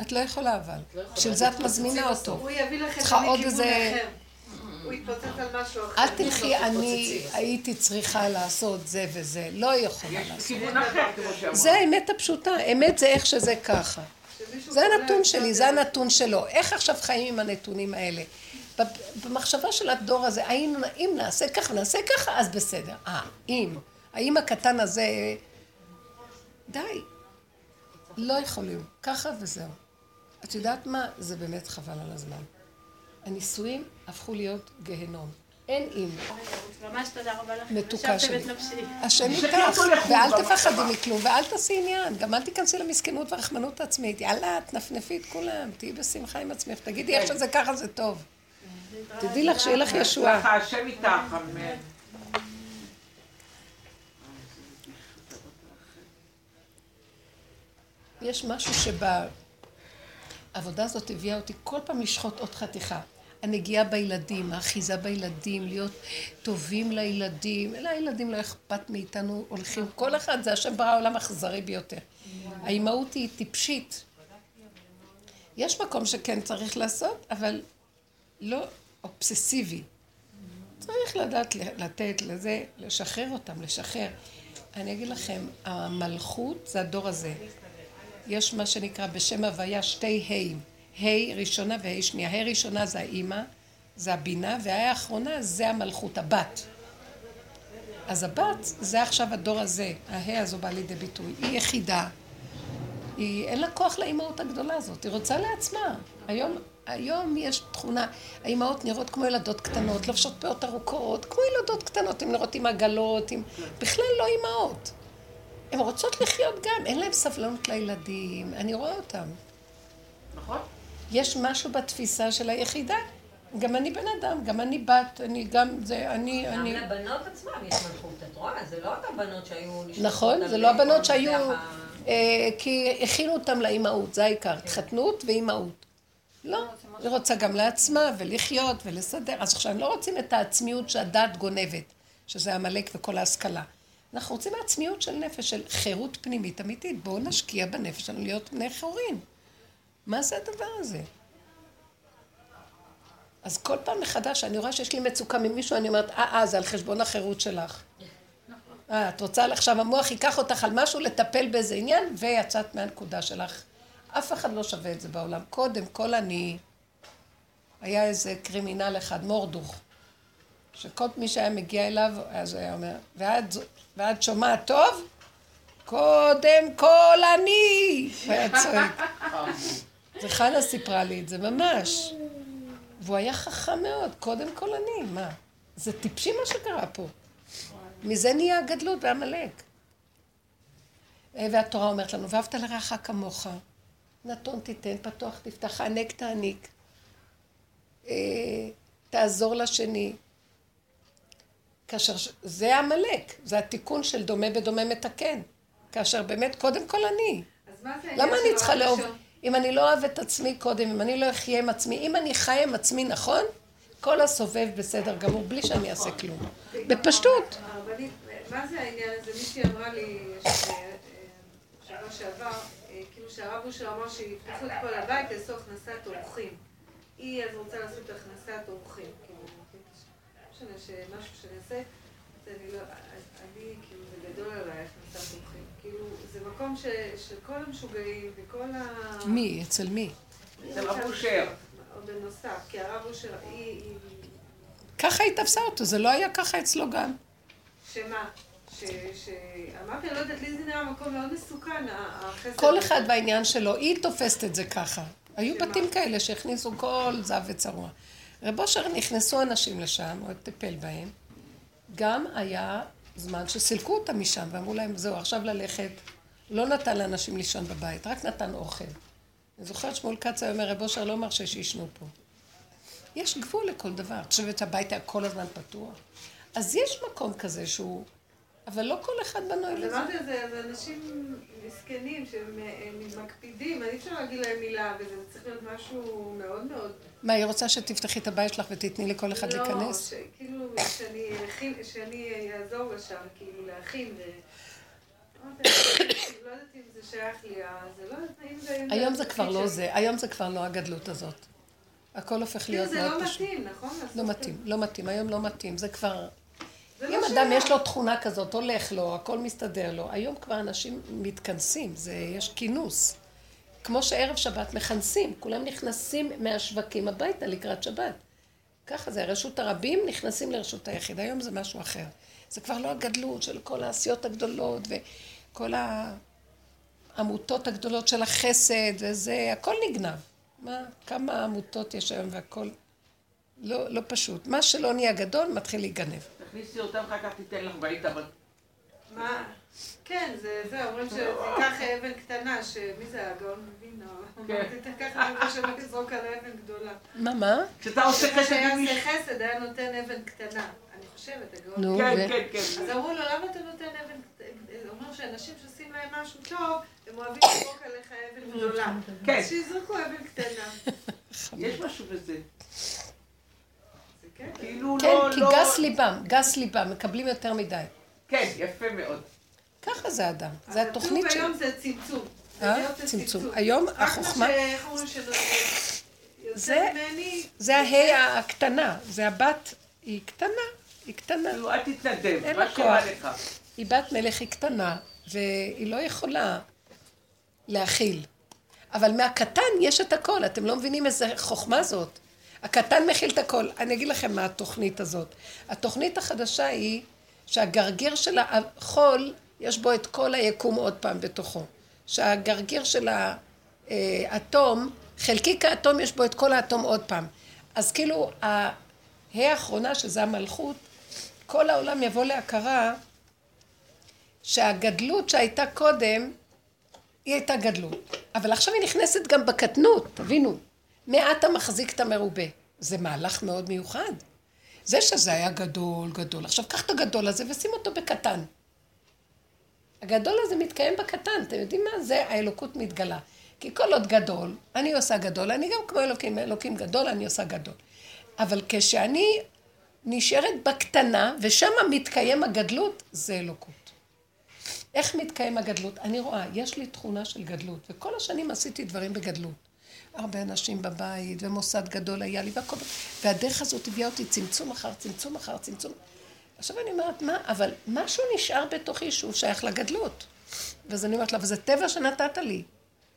את לא יכולה אבל. לא. בשביל זה את מזמינה אותו. הוא יביא לכם צריכה עוד מכיוון אחר. הוא יתפוצץ על משהו אחר. אל תלכי, אני תתפוצצי. הייתי צריכה לעשות זה וזה. לא יכולה לעשות. זה האמת הפשוטה, אמת זה איך שזה ככה. זה הנתון את שלי, זה הנתון שלו. איך עכשיו חיים עם הנתונים האלה? במחשבה של הדור הזה, האם אם נעשה ככה, נעשה ככה, אז בסדר. אה, אם. האם הקטן הזה... די. לא יכולים. ככה וזהו. את יודעת מה? זה באמת חבל על הזמן. הנישואים הפכו להיות גיהנום. אין אם. ממש תודה רבה לך. מתוקה שלי. השם איתך, ואל. תפחדי מכלום, ואל תעשי עניין. גם אל תיכנסי למסכנות והרחמנות העצמית. יאללה, תנפנפי את כולם, תהיי בשמחה עם עצמך. תגידי איך שזה ככה זה טוב. תדעי לך שיהיה לך ישועה. השם איתך, אמן. יש משהו שבעבודה הזאת הביאה אותי כל פעם לשחוט עוד חתיכה. הנגיעה בילדים, האחיזה בילדים, להיות טובים לילדים. לילדים לא אכפת מאיתנו, הולכים, כל אחד זה השם ברא עולם אכזרי ביותר. האימהות היא טיפשית. יש מקום שכן צריך לעשות, אבל לא אובססיבי. צריך לדעת לתת לזה, לשחרר אותם, לשחרר. אני אגיד לכם, המלכות זה הדור הזה. יש מה שנקרא בשם הוויה שתי ה', ה' ראשונה וה' שנייה. ה' ראשונה זה האימא, זה הבינה, והה' האחרונה זה המלכות, הבת. אז הבת זה עכשיו הדור הזה, הה' הזו באה לידי ביטוי. היא יחידה, היא, אין לה כוח לאימהות הגדולה הזאת, היא רוצה לעצמה. היום, היום יש תכונה, האימהות נראות כמו ילדות קטנות, לובשות פאות ארוכות, כמו ילדות קטנות, הן נראות עם עגלות, עם... בכלל לא אימהות. הן רוצות לחיות גם, אין להן סבלנות לילדים, אני רואה אותן. נכון? יש משהו בתפיסה של היחידה. גם אני בן אדם, גם אני בת, אני גם זה, אני, גם אני... לבנות עצמם יש מלכות, את רואה? זה לא אותן בנות שהיו נכון, זה לא הבנות שהיו... אה, כי הכינו אותם לאימהות, זה העיקר, התחתנות ואימהות. לא, היא רוצה גם לעצמה ולחיות ולסדר. אז עכשיו, לא רוצים את העצמיות שהדת גונבת, שזה עמלק וכל ההשכלה. אנחנו רוצים העצמיות של נפש, של חירות פנימית אמיתית. בואו נשקיע בנפש שלנו להיות בני חורין. מה זה הדבר הזה? אז כל פעם מחדש, אני רואה שיש לי מצוקה ממישהו, אני אומרת, אה, אה, זה על חשבון החירות שלך. אה, את רוצה עכשיו המוח ייקח אותך על משהו, לטפל באיזה עניין, ויצאת מהנקודה שלך. אף אחד לא שווה את זה בעולם. קודם כל אני... היה איזה קרימינל אחד, מורדוך. שכל מי שהיה מגיע אליו, אז הוא היה אומר, ואת, ואת שומעת טוב? קודם כל אני! הוא היה צועק. זה חנה סיפרה לי את זה, ממש. והוא היה חכם מאוד, קודם כל אני, מה? זה טיפשי מה שקרה פה. מזה נהיה הגדלות ועמלק. אה, והתורה אומרת לנו, ואהבת לרעך כמוך, נתון תיתן, פתוח תפתח, הענק תעניק, אה, תעזור לשני. כאשר, זה עמלק, זה התיקון של דומה בדומה מתקן. כאשר באמת, קודם כל אני. למה אני צריכה לאהוב? אם אני לא אוהב את עצמי קודם, אם אני לא אחיה עם עצמי, אם אני חיה עם עצמי נכון, כל הסובב בסדר גמור, בלי שאני אעשה כלום. בפשטות. מה זה העניין הזה? מישהי אמרה לי ש- אה, שבוע שעבר, אה, שהרב אושר אמר שיפתחו את כל הבית, יעשו הכנסת אורחים. היא אז רוצה לעשות הכנסת אורחים. כאילו, לא משנה שמשהו שנעשה, אז אני לא, אני, כאילו, זה גדול עליי הכנסת אורחים. כאילו, זה מקום ש- של כל המשוגעים וכל ה... מי? אצל מי? זה רב אושר. או בנוסף, כי הרב אושר. היא- ככה היא תפסה אותו, זה לא היה ככה אצלו גם. שמה? שאמרתי, אני לא יודעת, לי זה נראה מקום מאוד מסוכן, החסד. כל. אחד בעניין שלו, היא תופסת את זה ככה. היו? בתים כאלה שהכניסו כל זב וצרוע. רב אושר נכנסו אנשים לשם, הוא טיפל בהם. גם היה זמן שסילקו אותם משם ואמרו להם, זהו, עכשיו ללכת. לא נתן לאנשים לישון בבית, רק נתן אוכל. אני זוכרת שמואל כץ היה אומר, רב אושר לא מרשה שישנו פה. יש גבול לכל דבר. את חושבת שהבית היה כל הזמן פתוח? אז יש מקום כזה שהוא... אבל לא כל אחד בנוי לזה. אמרתי, זה זה אנשים מסכנים שהם הם מקפידים, אי אפשר להגיד להם מילה, וזה צריך להיות משהו מאוד מאוד... מה, היא רוצה שתפתחי את הבית שלך ותתני לכל אחד לא, להיכנס? ש- כאילו, שאני אעזור לה שם, כאילו, להכין. לא זה זה לא זה... היום זה כבר לא. זה, היום זה כבר לא הגדלות הזאת. הכל הופך כאילו, להיות זה מאוד לא פשוט. מתאים, נכון? לא מתאים, לא מתאים, היום לא מתאים, זה כבר... אם לא אדם. יש לו תכונה כזאת, הולך לו, הכל מסתדר לו, היום כבר אנשים מתכנסים, זה, יש כינוס. כמו שערב שבת מכנסים, כולם נכנסים מהשווקים הביתה לקראת שבת. ככה זה, רשות הרבים נכנסים לרשות היחיד, היום זה משהו אחר. זה כבר לא הגדלות של כל העשיות הגדולות וכל העמותות הגדולות של החסד וזה, הכל נגנב. מה, כמה עמותות יש היום והכל לא, לא פשוט. מה שלא נהיה גדול מתחיל להיגנב. תכניסי אותם, אחר כך תיתן לך והיית ב... מה? כן, זה, זה, אומרים שזה ייקח אבן קטנה, שמי זה הגאון מבינה? כן. תיקח אבן שלא לזרוק על אבן גדולה. מה, מה? כשאתה עושה חסד כשהיה עם עושה מישהו... חסד, היה נותן אבן קטנה. אני חושבת, הגאון. נו, כן, כן, כן. אז אמרו לו, למה אתה נותן אבן קטנה? אומר שאנשים שעושים להם משהו טוב, הם אוהבים לזרוק עליך אבן גדולה. כן. אז שיזרקו אבן קטנה. יש משהו בזה. כן. כאילו כן, לא... כי לא- גס ליבם, גס ליבם, מקבלים יותר מדי. כן, יפה מאוד. ככה זה אדם, זה התוכנית של... היום זה צמצום. אה? צמצום. היום רק מה החוכמה-. זה-. זה ההי הקטנה, זה הבת, היא קטנה, היא קטנה. כאילו, אל תתנדב, מה שבא כוח. לך. היא בת מלך, היא קטנה, והיא לא יכולה להכיל. אבל מהקטן יש את הכל, אתם לא מבינים איזה חוכמה זאת. הקטן מכיל את הכל. אני אגיד לכם מה התוכנית הזאת. התוכנית החדשה היא שהגרגיר של החול, יש בו את כל היקום עוד פעם בתוכו. שהגרגיר של האטום, חלקיק האטום יש בו את כל האטום עוד פעם. אז כאילו, ההא האחרונה, שזה המלכות, כל העולם יבוא להכרה שהגדלות שהייתה קודם, היא הייתה גדלות. אבל עכשיו היא נכנסת גם בקטנות, תבינו. מעט המחזיק את המרובה. זה מהלך מאוד מיוחד. זה שזה היה גדול, גדול. עכשיו קח את הגדול הזה ושים אותו בקטן. הגדול הזה מתקיים בקטן, אתם יודעים מה? זה האלוקות מתגלה. כי כל עוד גדול, אני עושה גדול, אני גם כמו אלוקים, אלוקים גדול, אני עושה גדול. אבל כשאני נשארת בקטנה, ושם מתקיים הגדלות, זה אלוקות. איך מתקיים הגדלות? אני רואה, יש לי תכונה של גדלות, וכל השנים עשיתי דברים בגדלות. הרבה אנשים בבית, ומוסד גדול היה לי, והכל... והדרך הזאת הביאה אותי צמצום אחר צמצום אחר צמצום. עכשיו אני אומרת, מה, אבל משהו נשאר בתוכי שהוא שייך לגדלות. ואז אני אומרת לה, וזה טבע שנתת לי.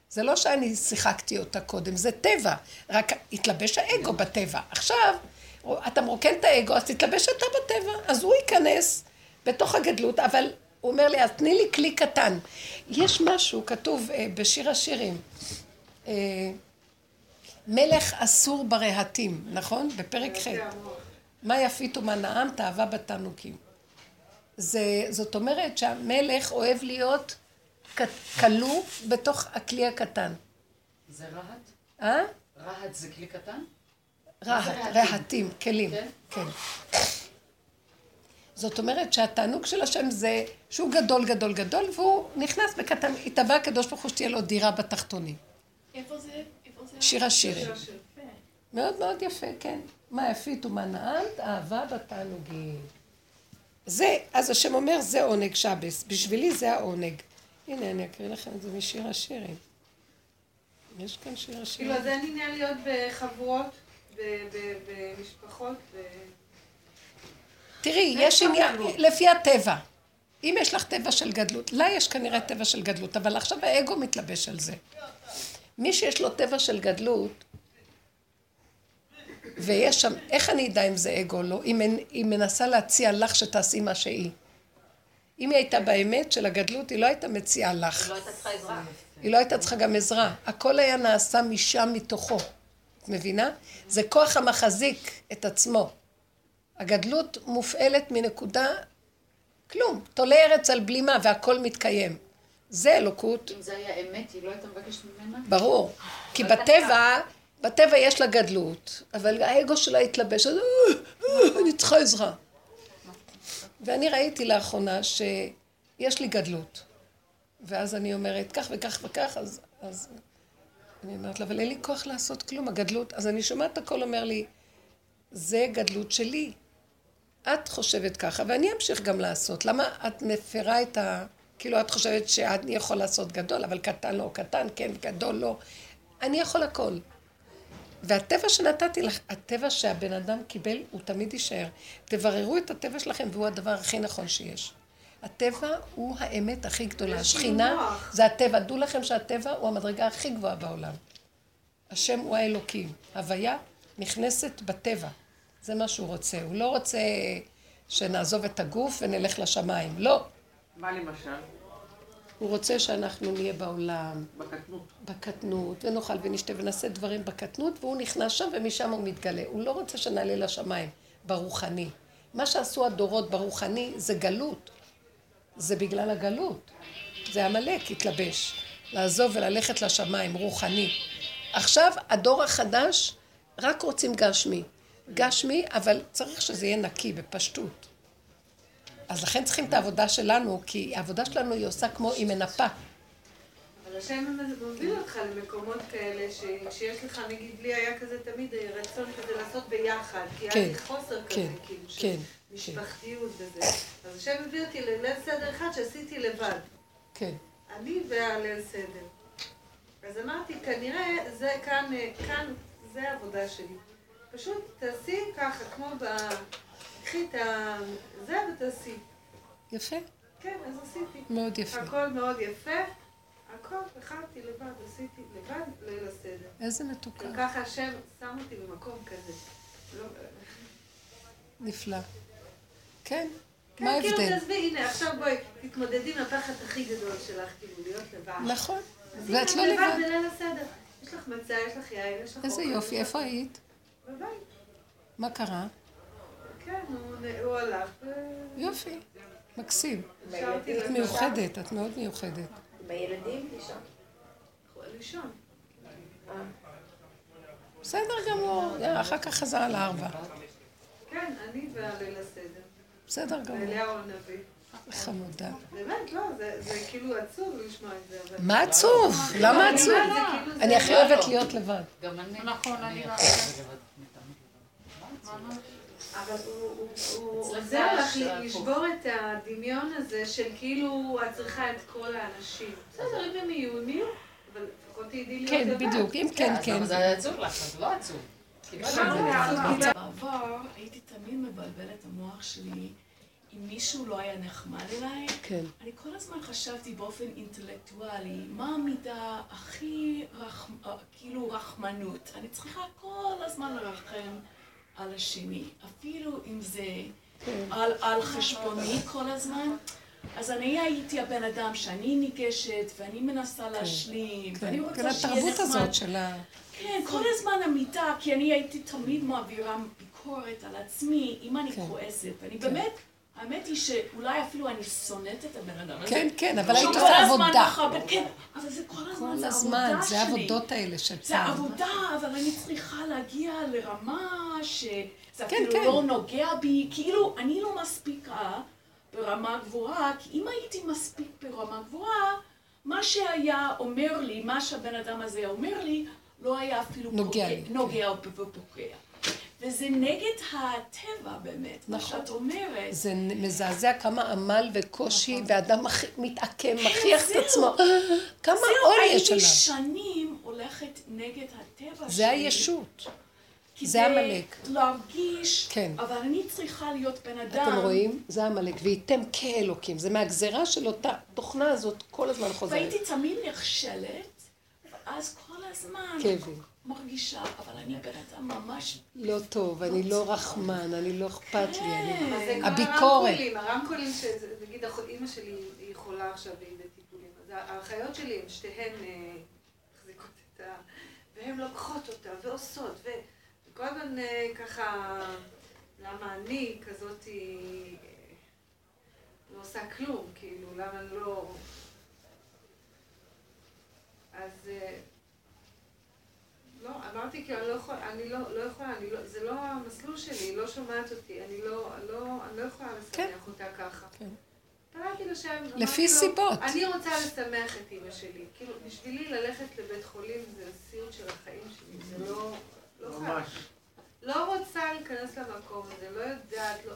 זה לא שאני שיחקתי אותה קודם, זה טבע. רק התלבש האגו בטבע. עכשיו, אתה מרוקן את האגו, אז תתלבש אתה בטבע. אז הוא ייכנס בתוך הגדלות, אבל הוא אומר לי, אז תני לי כלי קטן. יש משהו, כתוב אה, בשיר השירים, אה, מלך אסור ברהטים, נכון? בפרק ח'. מה יפית ומה נעם? תאווה בתענוקים. זה, זאת אומרת שהמלך אוהב להיות כלוא בתוך הכלי הקטן. זה רהט? אה? רהט זה כלי קטן? רהט, רהטים, כלים. כן? כן. זאת אומרת שהתענוג של השם זה שהוא גדול גדול גדול והוא נכנס בקטן, התאווה הקדוש ברוך הוא שתהיה לו דירה בתחתונים. איפה זה? שיר השירים. מאוד מאוד יפה, כן. מה יפית ומה נעמת? אהבה בתענוגים. זה, אז השם אומר, זה עונג שבס. בשבילי זה העונג. הנה, אני אקריא לכם את זה משיר השירים. יש כאן שיר השירים. כאילו, אז אין עניין להיות בחבורות, במשפחות, ב... תראי, יש עניין, לפי הטבע. אם יש לך טבע של גדלות, לה יש כנראה טבע של גדלות, אבל עכשיו האגו מתלבש על זה. מי שיש לו טבע של גדלות, ויש שם, איך אני אדע אם זה אגו או לא? אם היא מנסה להציע לך שתעשי מה שהיא. אם היא הייתה באמת של הגדלות, היא לא הייתה מציעה לך. לא הייתה צריכה עזרה. היא לא הייתה צריכה גם עזרה. הכל היה נעשה משם, מתוכו. את מבינה? זה כוח המחזיק את עצמו. הגדלות מופעלת מנקודה, כלום. תולה ארץ על בלימה והכל מתקיים. זה אלוקות, אם זה היה אמת, היא לא הייתה מבקשת ממנה? ברור. כי בטבע, בטבע יש לה גדלות, אבל האגו שלה התלבש, אז "אה, אה, אני צריכה עזרה. ואני ראיתי לאחרונה שיש לי גדלות. ואז אני אומרת, כך וכך וכך, אז, אז אני אומרת לה, אבל אין לי כוח לעשות כלום, הגדלות. אז אני שומעת הכל אומר לי, זה גדלות שלי. את חושבת ככה, ואני אמשיך גם לעשות. למה את מפרה את ה... כאילו, את חושבת שאני יכול לעשות גדול, אבל קטן לא, קטן כן, גדול לא. אני יכול הכל. והטבע שנתתי לך, הטבע שהבן אדם קיבל, הוא תמיד יישאר. תבררו את הטבע שלכם, והוא הדבר הכי נכון שיש. הטבע הוא האמת הכי גדולה. השכינה. זה הטבע. דעו לכם שהטבע הוא המדרגה הכי גבוהה בעולם. השם הוא האלוקים. הוויה נכנסת בטבע. זה מה שהוא רוצה. הוא לא רוצה שנעזוב את הגוף ונלך לשמיים. לא. מה למשל? הוא רוצה שאנחנו נהיה בעולם, בקטנות. בקטנות, ונאכל ונשתה ונעשה דברים בקטנות, והוא נכנס שם ומשם הוא מתגלה. הוא לא רוצה שנעלה לשמיים, ברוחני. מה שעשו הדורות ברוחני זה גלות. זה בגלל הגלות. זה עמלק התלבש. לעזוב וללכת לשמיים, רוחני. עכשיו, הדור החדש, רק רוצים גשמי. גשמי, אבל צריך שזה יהיה נקי, בפשטות. אז לכן צריכים את העבודה שלנו, כי העבודה שלנו היא עושה כמו, היא מנפה. אבל השם מוביל אותך למקומות כאלה, שיש לך, נגיד, לי היה כזה תמיד רצון כזה לעשות ביחד, כי כן, היה לי חוסר כזה, כן, כאילו, של כן, משפחתיות וזה. אז השם הביא אותי לליל סדר אחד שעשיתי לבד. כן. אני והליל סדר. אז אמרתי, כנראה זה כאן, אה, כאן, זה העבודה שלי. פשוט תעשי ככה, כמו ב... קחי את ה... זה ותעשי. יפה, כן, אז עשיתי. מאוד יפה. הכל מאוד יפה. הכל, הכנתי לבד, עשיתי לבד ליל הסדר. איזה מתוקה. וככה השם שם אותי במקום כזה. לא... נפלא. כן, כן, מה כאילו, ההבדל? תעזבי, הנה, עכשיו בואי, תתמודדי עם הפחד הכי גדול שלך, כאילו, להיות לבד. נכון, ואת לא לבד לבד. בליל הסדר. יש לך מצה, יש לך יין, יש לך... איזה יופי, איפה היית? בבית. מה קרה? כן, הוא- הוא הלך, ו... יופי, מקסים. את מיוחדת, את מאוד מיוחדת. עם הילדים לישון. לישון. בסדר גמור, אחר כך חזרה לארבע. כן, אני והליל הסדר. בסדר גמור, ואליהו הנביא. חמודה. באמת, לא, זה זה כאילו עצוב לשמוע את זה. מה עצוב? למה עצוב? כאילו אני הכי אוהבת להיות לבד. גם אני. נכון, אני לא... אבל הוא- עוזר זה לך לשבור את הדמיון הזה של כאילו את צריכה את כל האנשים. בסדר, אם הם יהיו, הם יהיו, אבל לפחות תדעי להיות כן. בדיוק, אם כן, אז כן. זה היה עצוב לך? אז לא עצוב. בעבר הייתי תמיד מבלבלת המוח שלי, אם מישהו לא היה נחמד אליי, כן. אני כל הזמן חשבתי באופן אינטלקטואלי, מה המידה הכי רח... כאילו רחמנות. אני צריכה כל הזמן לרחם על השני, אפילו אם זה כן. על, על חשבוני כל הזמן. אז אני הייתי הבן אדם שאני ניגשת ואני מנסה להשלים, ואני כן, רוצה כן, שיהיה התרבות נחמד. הזאת של ה... כן, כל הזמן המיטה, כי אני הייתי תמיד מעבירה ביקורת על עצמי, אם אני כן. כועסת, ואני באמת, האמת היא שאולי אפילו אני שונאת את הבן אדם הזה. כן, כן, אבל היית עושה עבודה. כן, אבל זה כל הזמן, כל זה הזמן, העבודה זה שלי. העבודות האלה של זה פעם. עבודה, אבל אני צריכה להגיע לרמה שזה כן, אפילו כן. לא נוגע בי, כאילו, אני לא מספיקה ברמה גבוהה, כי אם הייתי מספיק ברמה גבוהה, מה שהיה אומר לי, מה שהבן אדם הזה אומר לי, לא היה אפילו נוגע פוגע- כן. וזה נגד הטבע באמת, מה נכון. שאת אומרת. זה מזעזע כמה עמל וקושי, ואדם מח- מתעקם, מכריח את זהו. עצמו. כמה זהו, עול יש הייתי עליו. שנים הולכת נגד הטבע שלי. זה הישות. כדי זה עמלק. להרגיש, כן. אבל אני צריכה להיות בן אדם. אתם רואים? זה עמלק, וייתם כאלוקים. זה מהגזרה של אותה תוכנה הזאת כל הזמן חוזרת. והייתי תמיד נכשלת, ואז כל הזמן כאבים. מרגישה, אבל אני בן אדם ממש... לא טוב, אני לא רחמן, אני לא אכפת לי, אני... זה כמו הביקורת. הרמקולים, הרמקולים, נגיד אימא שלי היא חולה עכשיו והיא בטיפולים, אז האחיות שלי הן שתיהן אה, מחזיקות את ה... והן לוקחות אותה ועושות, ו- וכל הזמן אה, ככה, למה אני כזאת אה, לא עושה כלום, כאילו, למה לא... אז... לא, אמרתי כאילו, אני לא יכולה, אני לא, לא יכולה, אני לא, זה לא המסלול שלי, היא לא שומעת אותי, אני לא, לא, אני לא יכולה לשמח כן. אותה ככה. כן. פלאתי לשם, לפי לו, סיבות. אני רוצה לשמח את אימא שלי. כאילו, בשבילי ללכת לבית חולים זה הסיוט של החיים שלי, זה לא, לא. ממש. לא רוצה להיכנס למקום הזה, לא יודעת, לא...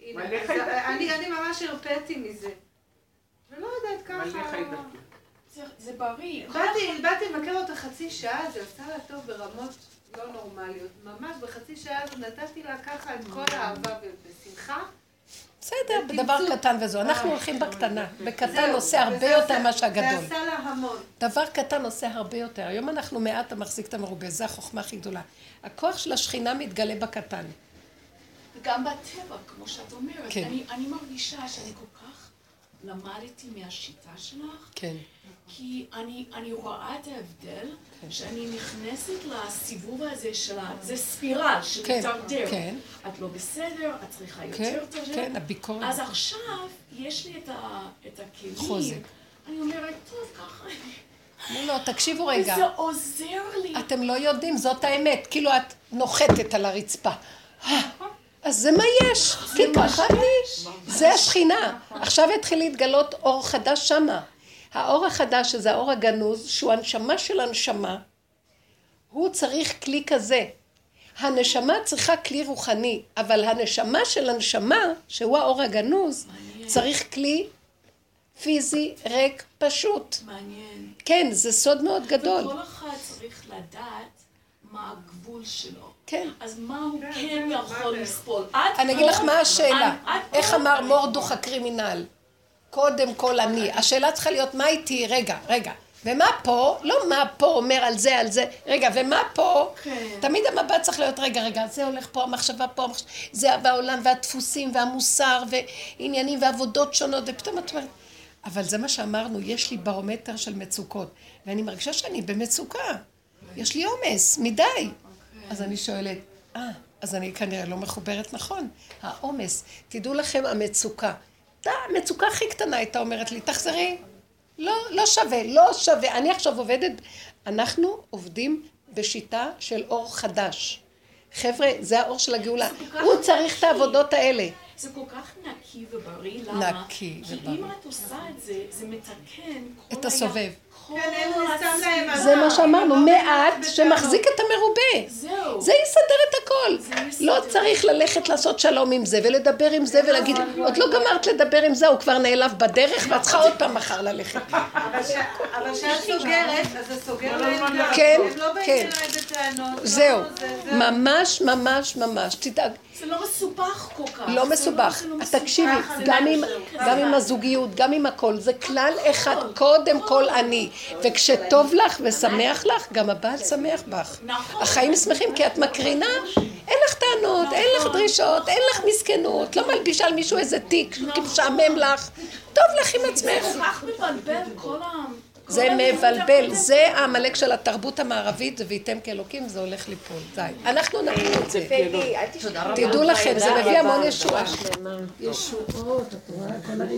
הנה. אני, אני ממש הרפאתי מזה. ולא יודעת ככה... זה, בריא. באתי, באתי לבקר אותה חצי שעה, זה עשה לה טוב ברמות לא נורמליות. ממש בחצי שעה הזאת נתתי לה ככה את כל האהבה ו- בשמחה. בסדר. בדבר קטן וזהו. אנחנו אה, הולכים בקטנה. בקטן עושה הרבה יותר ממה שהגדול. זה עשה לה המון. דבר קטן עושה הרבה יותר. היום אנחנו מעט המחזיק את המרובה, זו החוכמה הכי גדולה. הכוח של השכינה מתגלה בקטן. וגם בטבע, כמו שאת אומרת. כן. אני, אני מרגישה שאני כל כך למדתי מהשיטה שלך. כן. כי אני, אני רואה את ההבדל, שאני נכנסת לסיבוב הזה של ה... זה ספירל כן, שמתדרדר. כן. את לא בסדר, את צריכה כן, יותר תדר. כן, הביקורת. אז עכשיו יש לי את, ה, את הכלים. חוזק. אני אומרת, טוב, ככה... לא, לא, תקשיבו רגע. וזה עוזר לי. אתם לא יודעים, זאת האמת. כאילו את נוחתת על הרצפה. אז זה מה יש, כי ככה אני. זה השכינה. עכשיו התחיל להתגלות אור חדש שמה. האור החדש, שזה האור הגנוז, שהוא הנשמה של הנשמה, הוא צריך כלי כזה. הנשמה צריכה כלי רוחני, אבל הנשמה של הנשמה, שהוא האור הגנוז, צריך כלי פיזי ריק פשוט. מעניין. כן, זה סוד מאוד גדול. וכל אחד צריך לדעת מה הגבול שלו. כן. אז מה הוא כן, כן יכול. לסבול. עד אני אגיד לך מה השאלה. איך אמר מורדוך הקרימינל? קודם כל אני. השאלה צריכה להיות מה איתי? רגע, רגע. ומה פה? לא מה פה אומר על זה, על זה. רגע, ומה פה? כן. תמיד המבט צריך להיות, רגע, רגע, זה הולך פה, המחשבה פה, המחשבה, זה והעולם והדפוסים והמוסר ועניינים ועבודות שונות, ופתאום את אומרת, אבל זה מה שאמרנו, יש לי ברומטר של מצוקות, ואני מרגישה שאני במצוקה. יש לי עומס, מדי. אז אני שואלת, אה, אז אני כנראה לא מחוברת נכון. העומס, תדעו לכם, המצוקה. אתה, המצוקה הכי קטנה הייתה אומרת לי, תחזרי. לא, לא שווה, לא שווה. אני עכשיו עובדת, אנחנו עובדים בשיטה של אור חדש. חבר'ה, זה האור של הגאולה. הוא צריך את. העבודות האלה. זה כל כך נקי ובריא, למה? נקי כי ובריא. אם את עושה את זה, זה מתקן כל את הסובב. היה- כן, הסביבה. זה מה שאמרנו, לא מעט. שמחזיק את המרובה. זהו. זה יסדר את הכל. לא צריך ללכת לעשות שלום עם זה, ולדבר עם זה, ולהגיד, עוד לא גמרת לדבר עם זה, הוא כבר נעלב בדרך, ואת צריכה עוד פעם מחר ללכת. אבל כשאת סוגרת, אז זה סוגר כל להם הזמן גם. כן, הם לא באים כן. לא, זהו, זה- זה- ממש ממש ממש, תדאג, זה לא מסובך כל כך. לא מסובך. זה לא מסובך. תקשיבי, זה גם עם, הזוגיות, גם עם הכל, זה כלל אחד, קודם כל אני. וכשטוב לך ושמח לך, גם הבעל שמח בך. נכון. החיים שמחים כי את מקרינה, אין לך טענות, אין לך דרישות, אין לך מסכנות, לא מלבישה על מישהו איזה תיק, כי משעמם לך. טוב לך עם עצמך. זה כל כך מבלבל כל ה... זה מבלבל, זה העמלק של התרבות המערבית, זה וייתם כאלוקים, זה הולך ליפול. די. אנחנו נפיל את זה. תדעו לכם, זה מביא המון ישועה. ישועות, את רואה?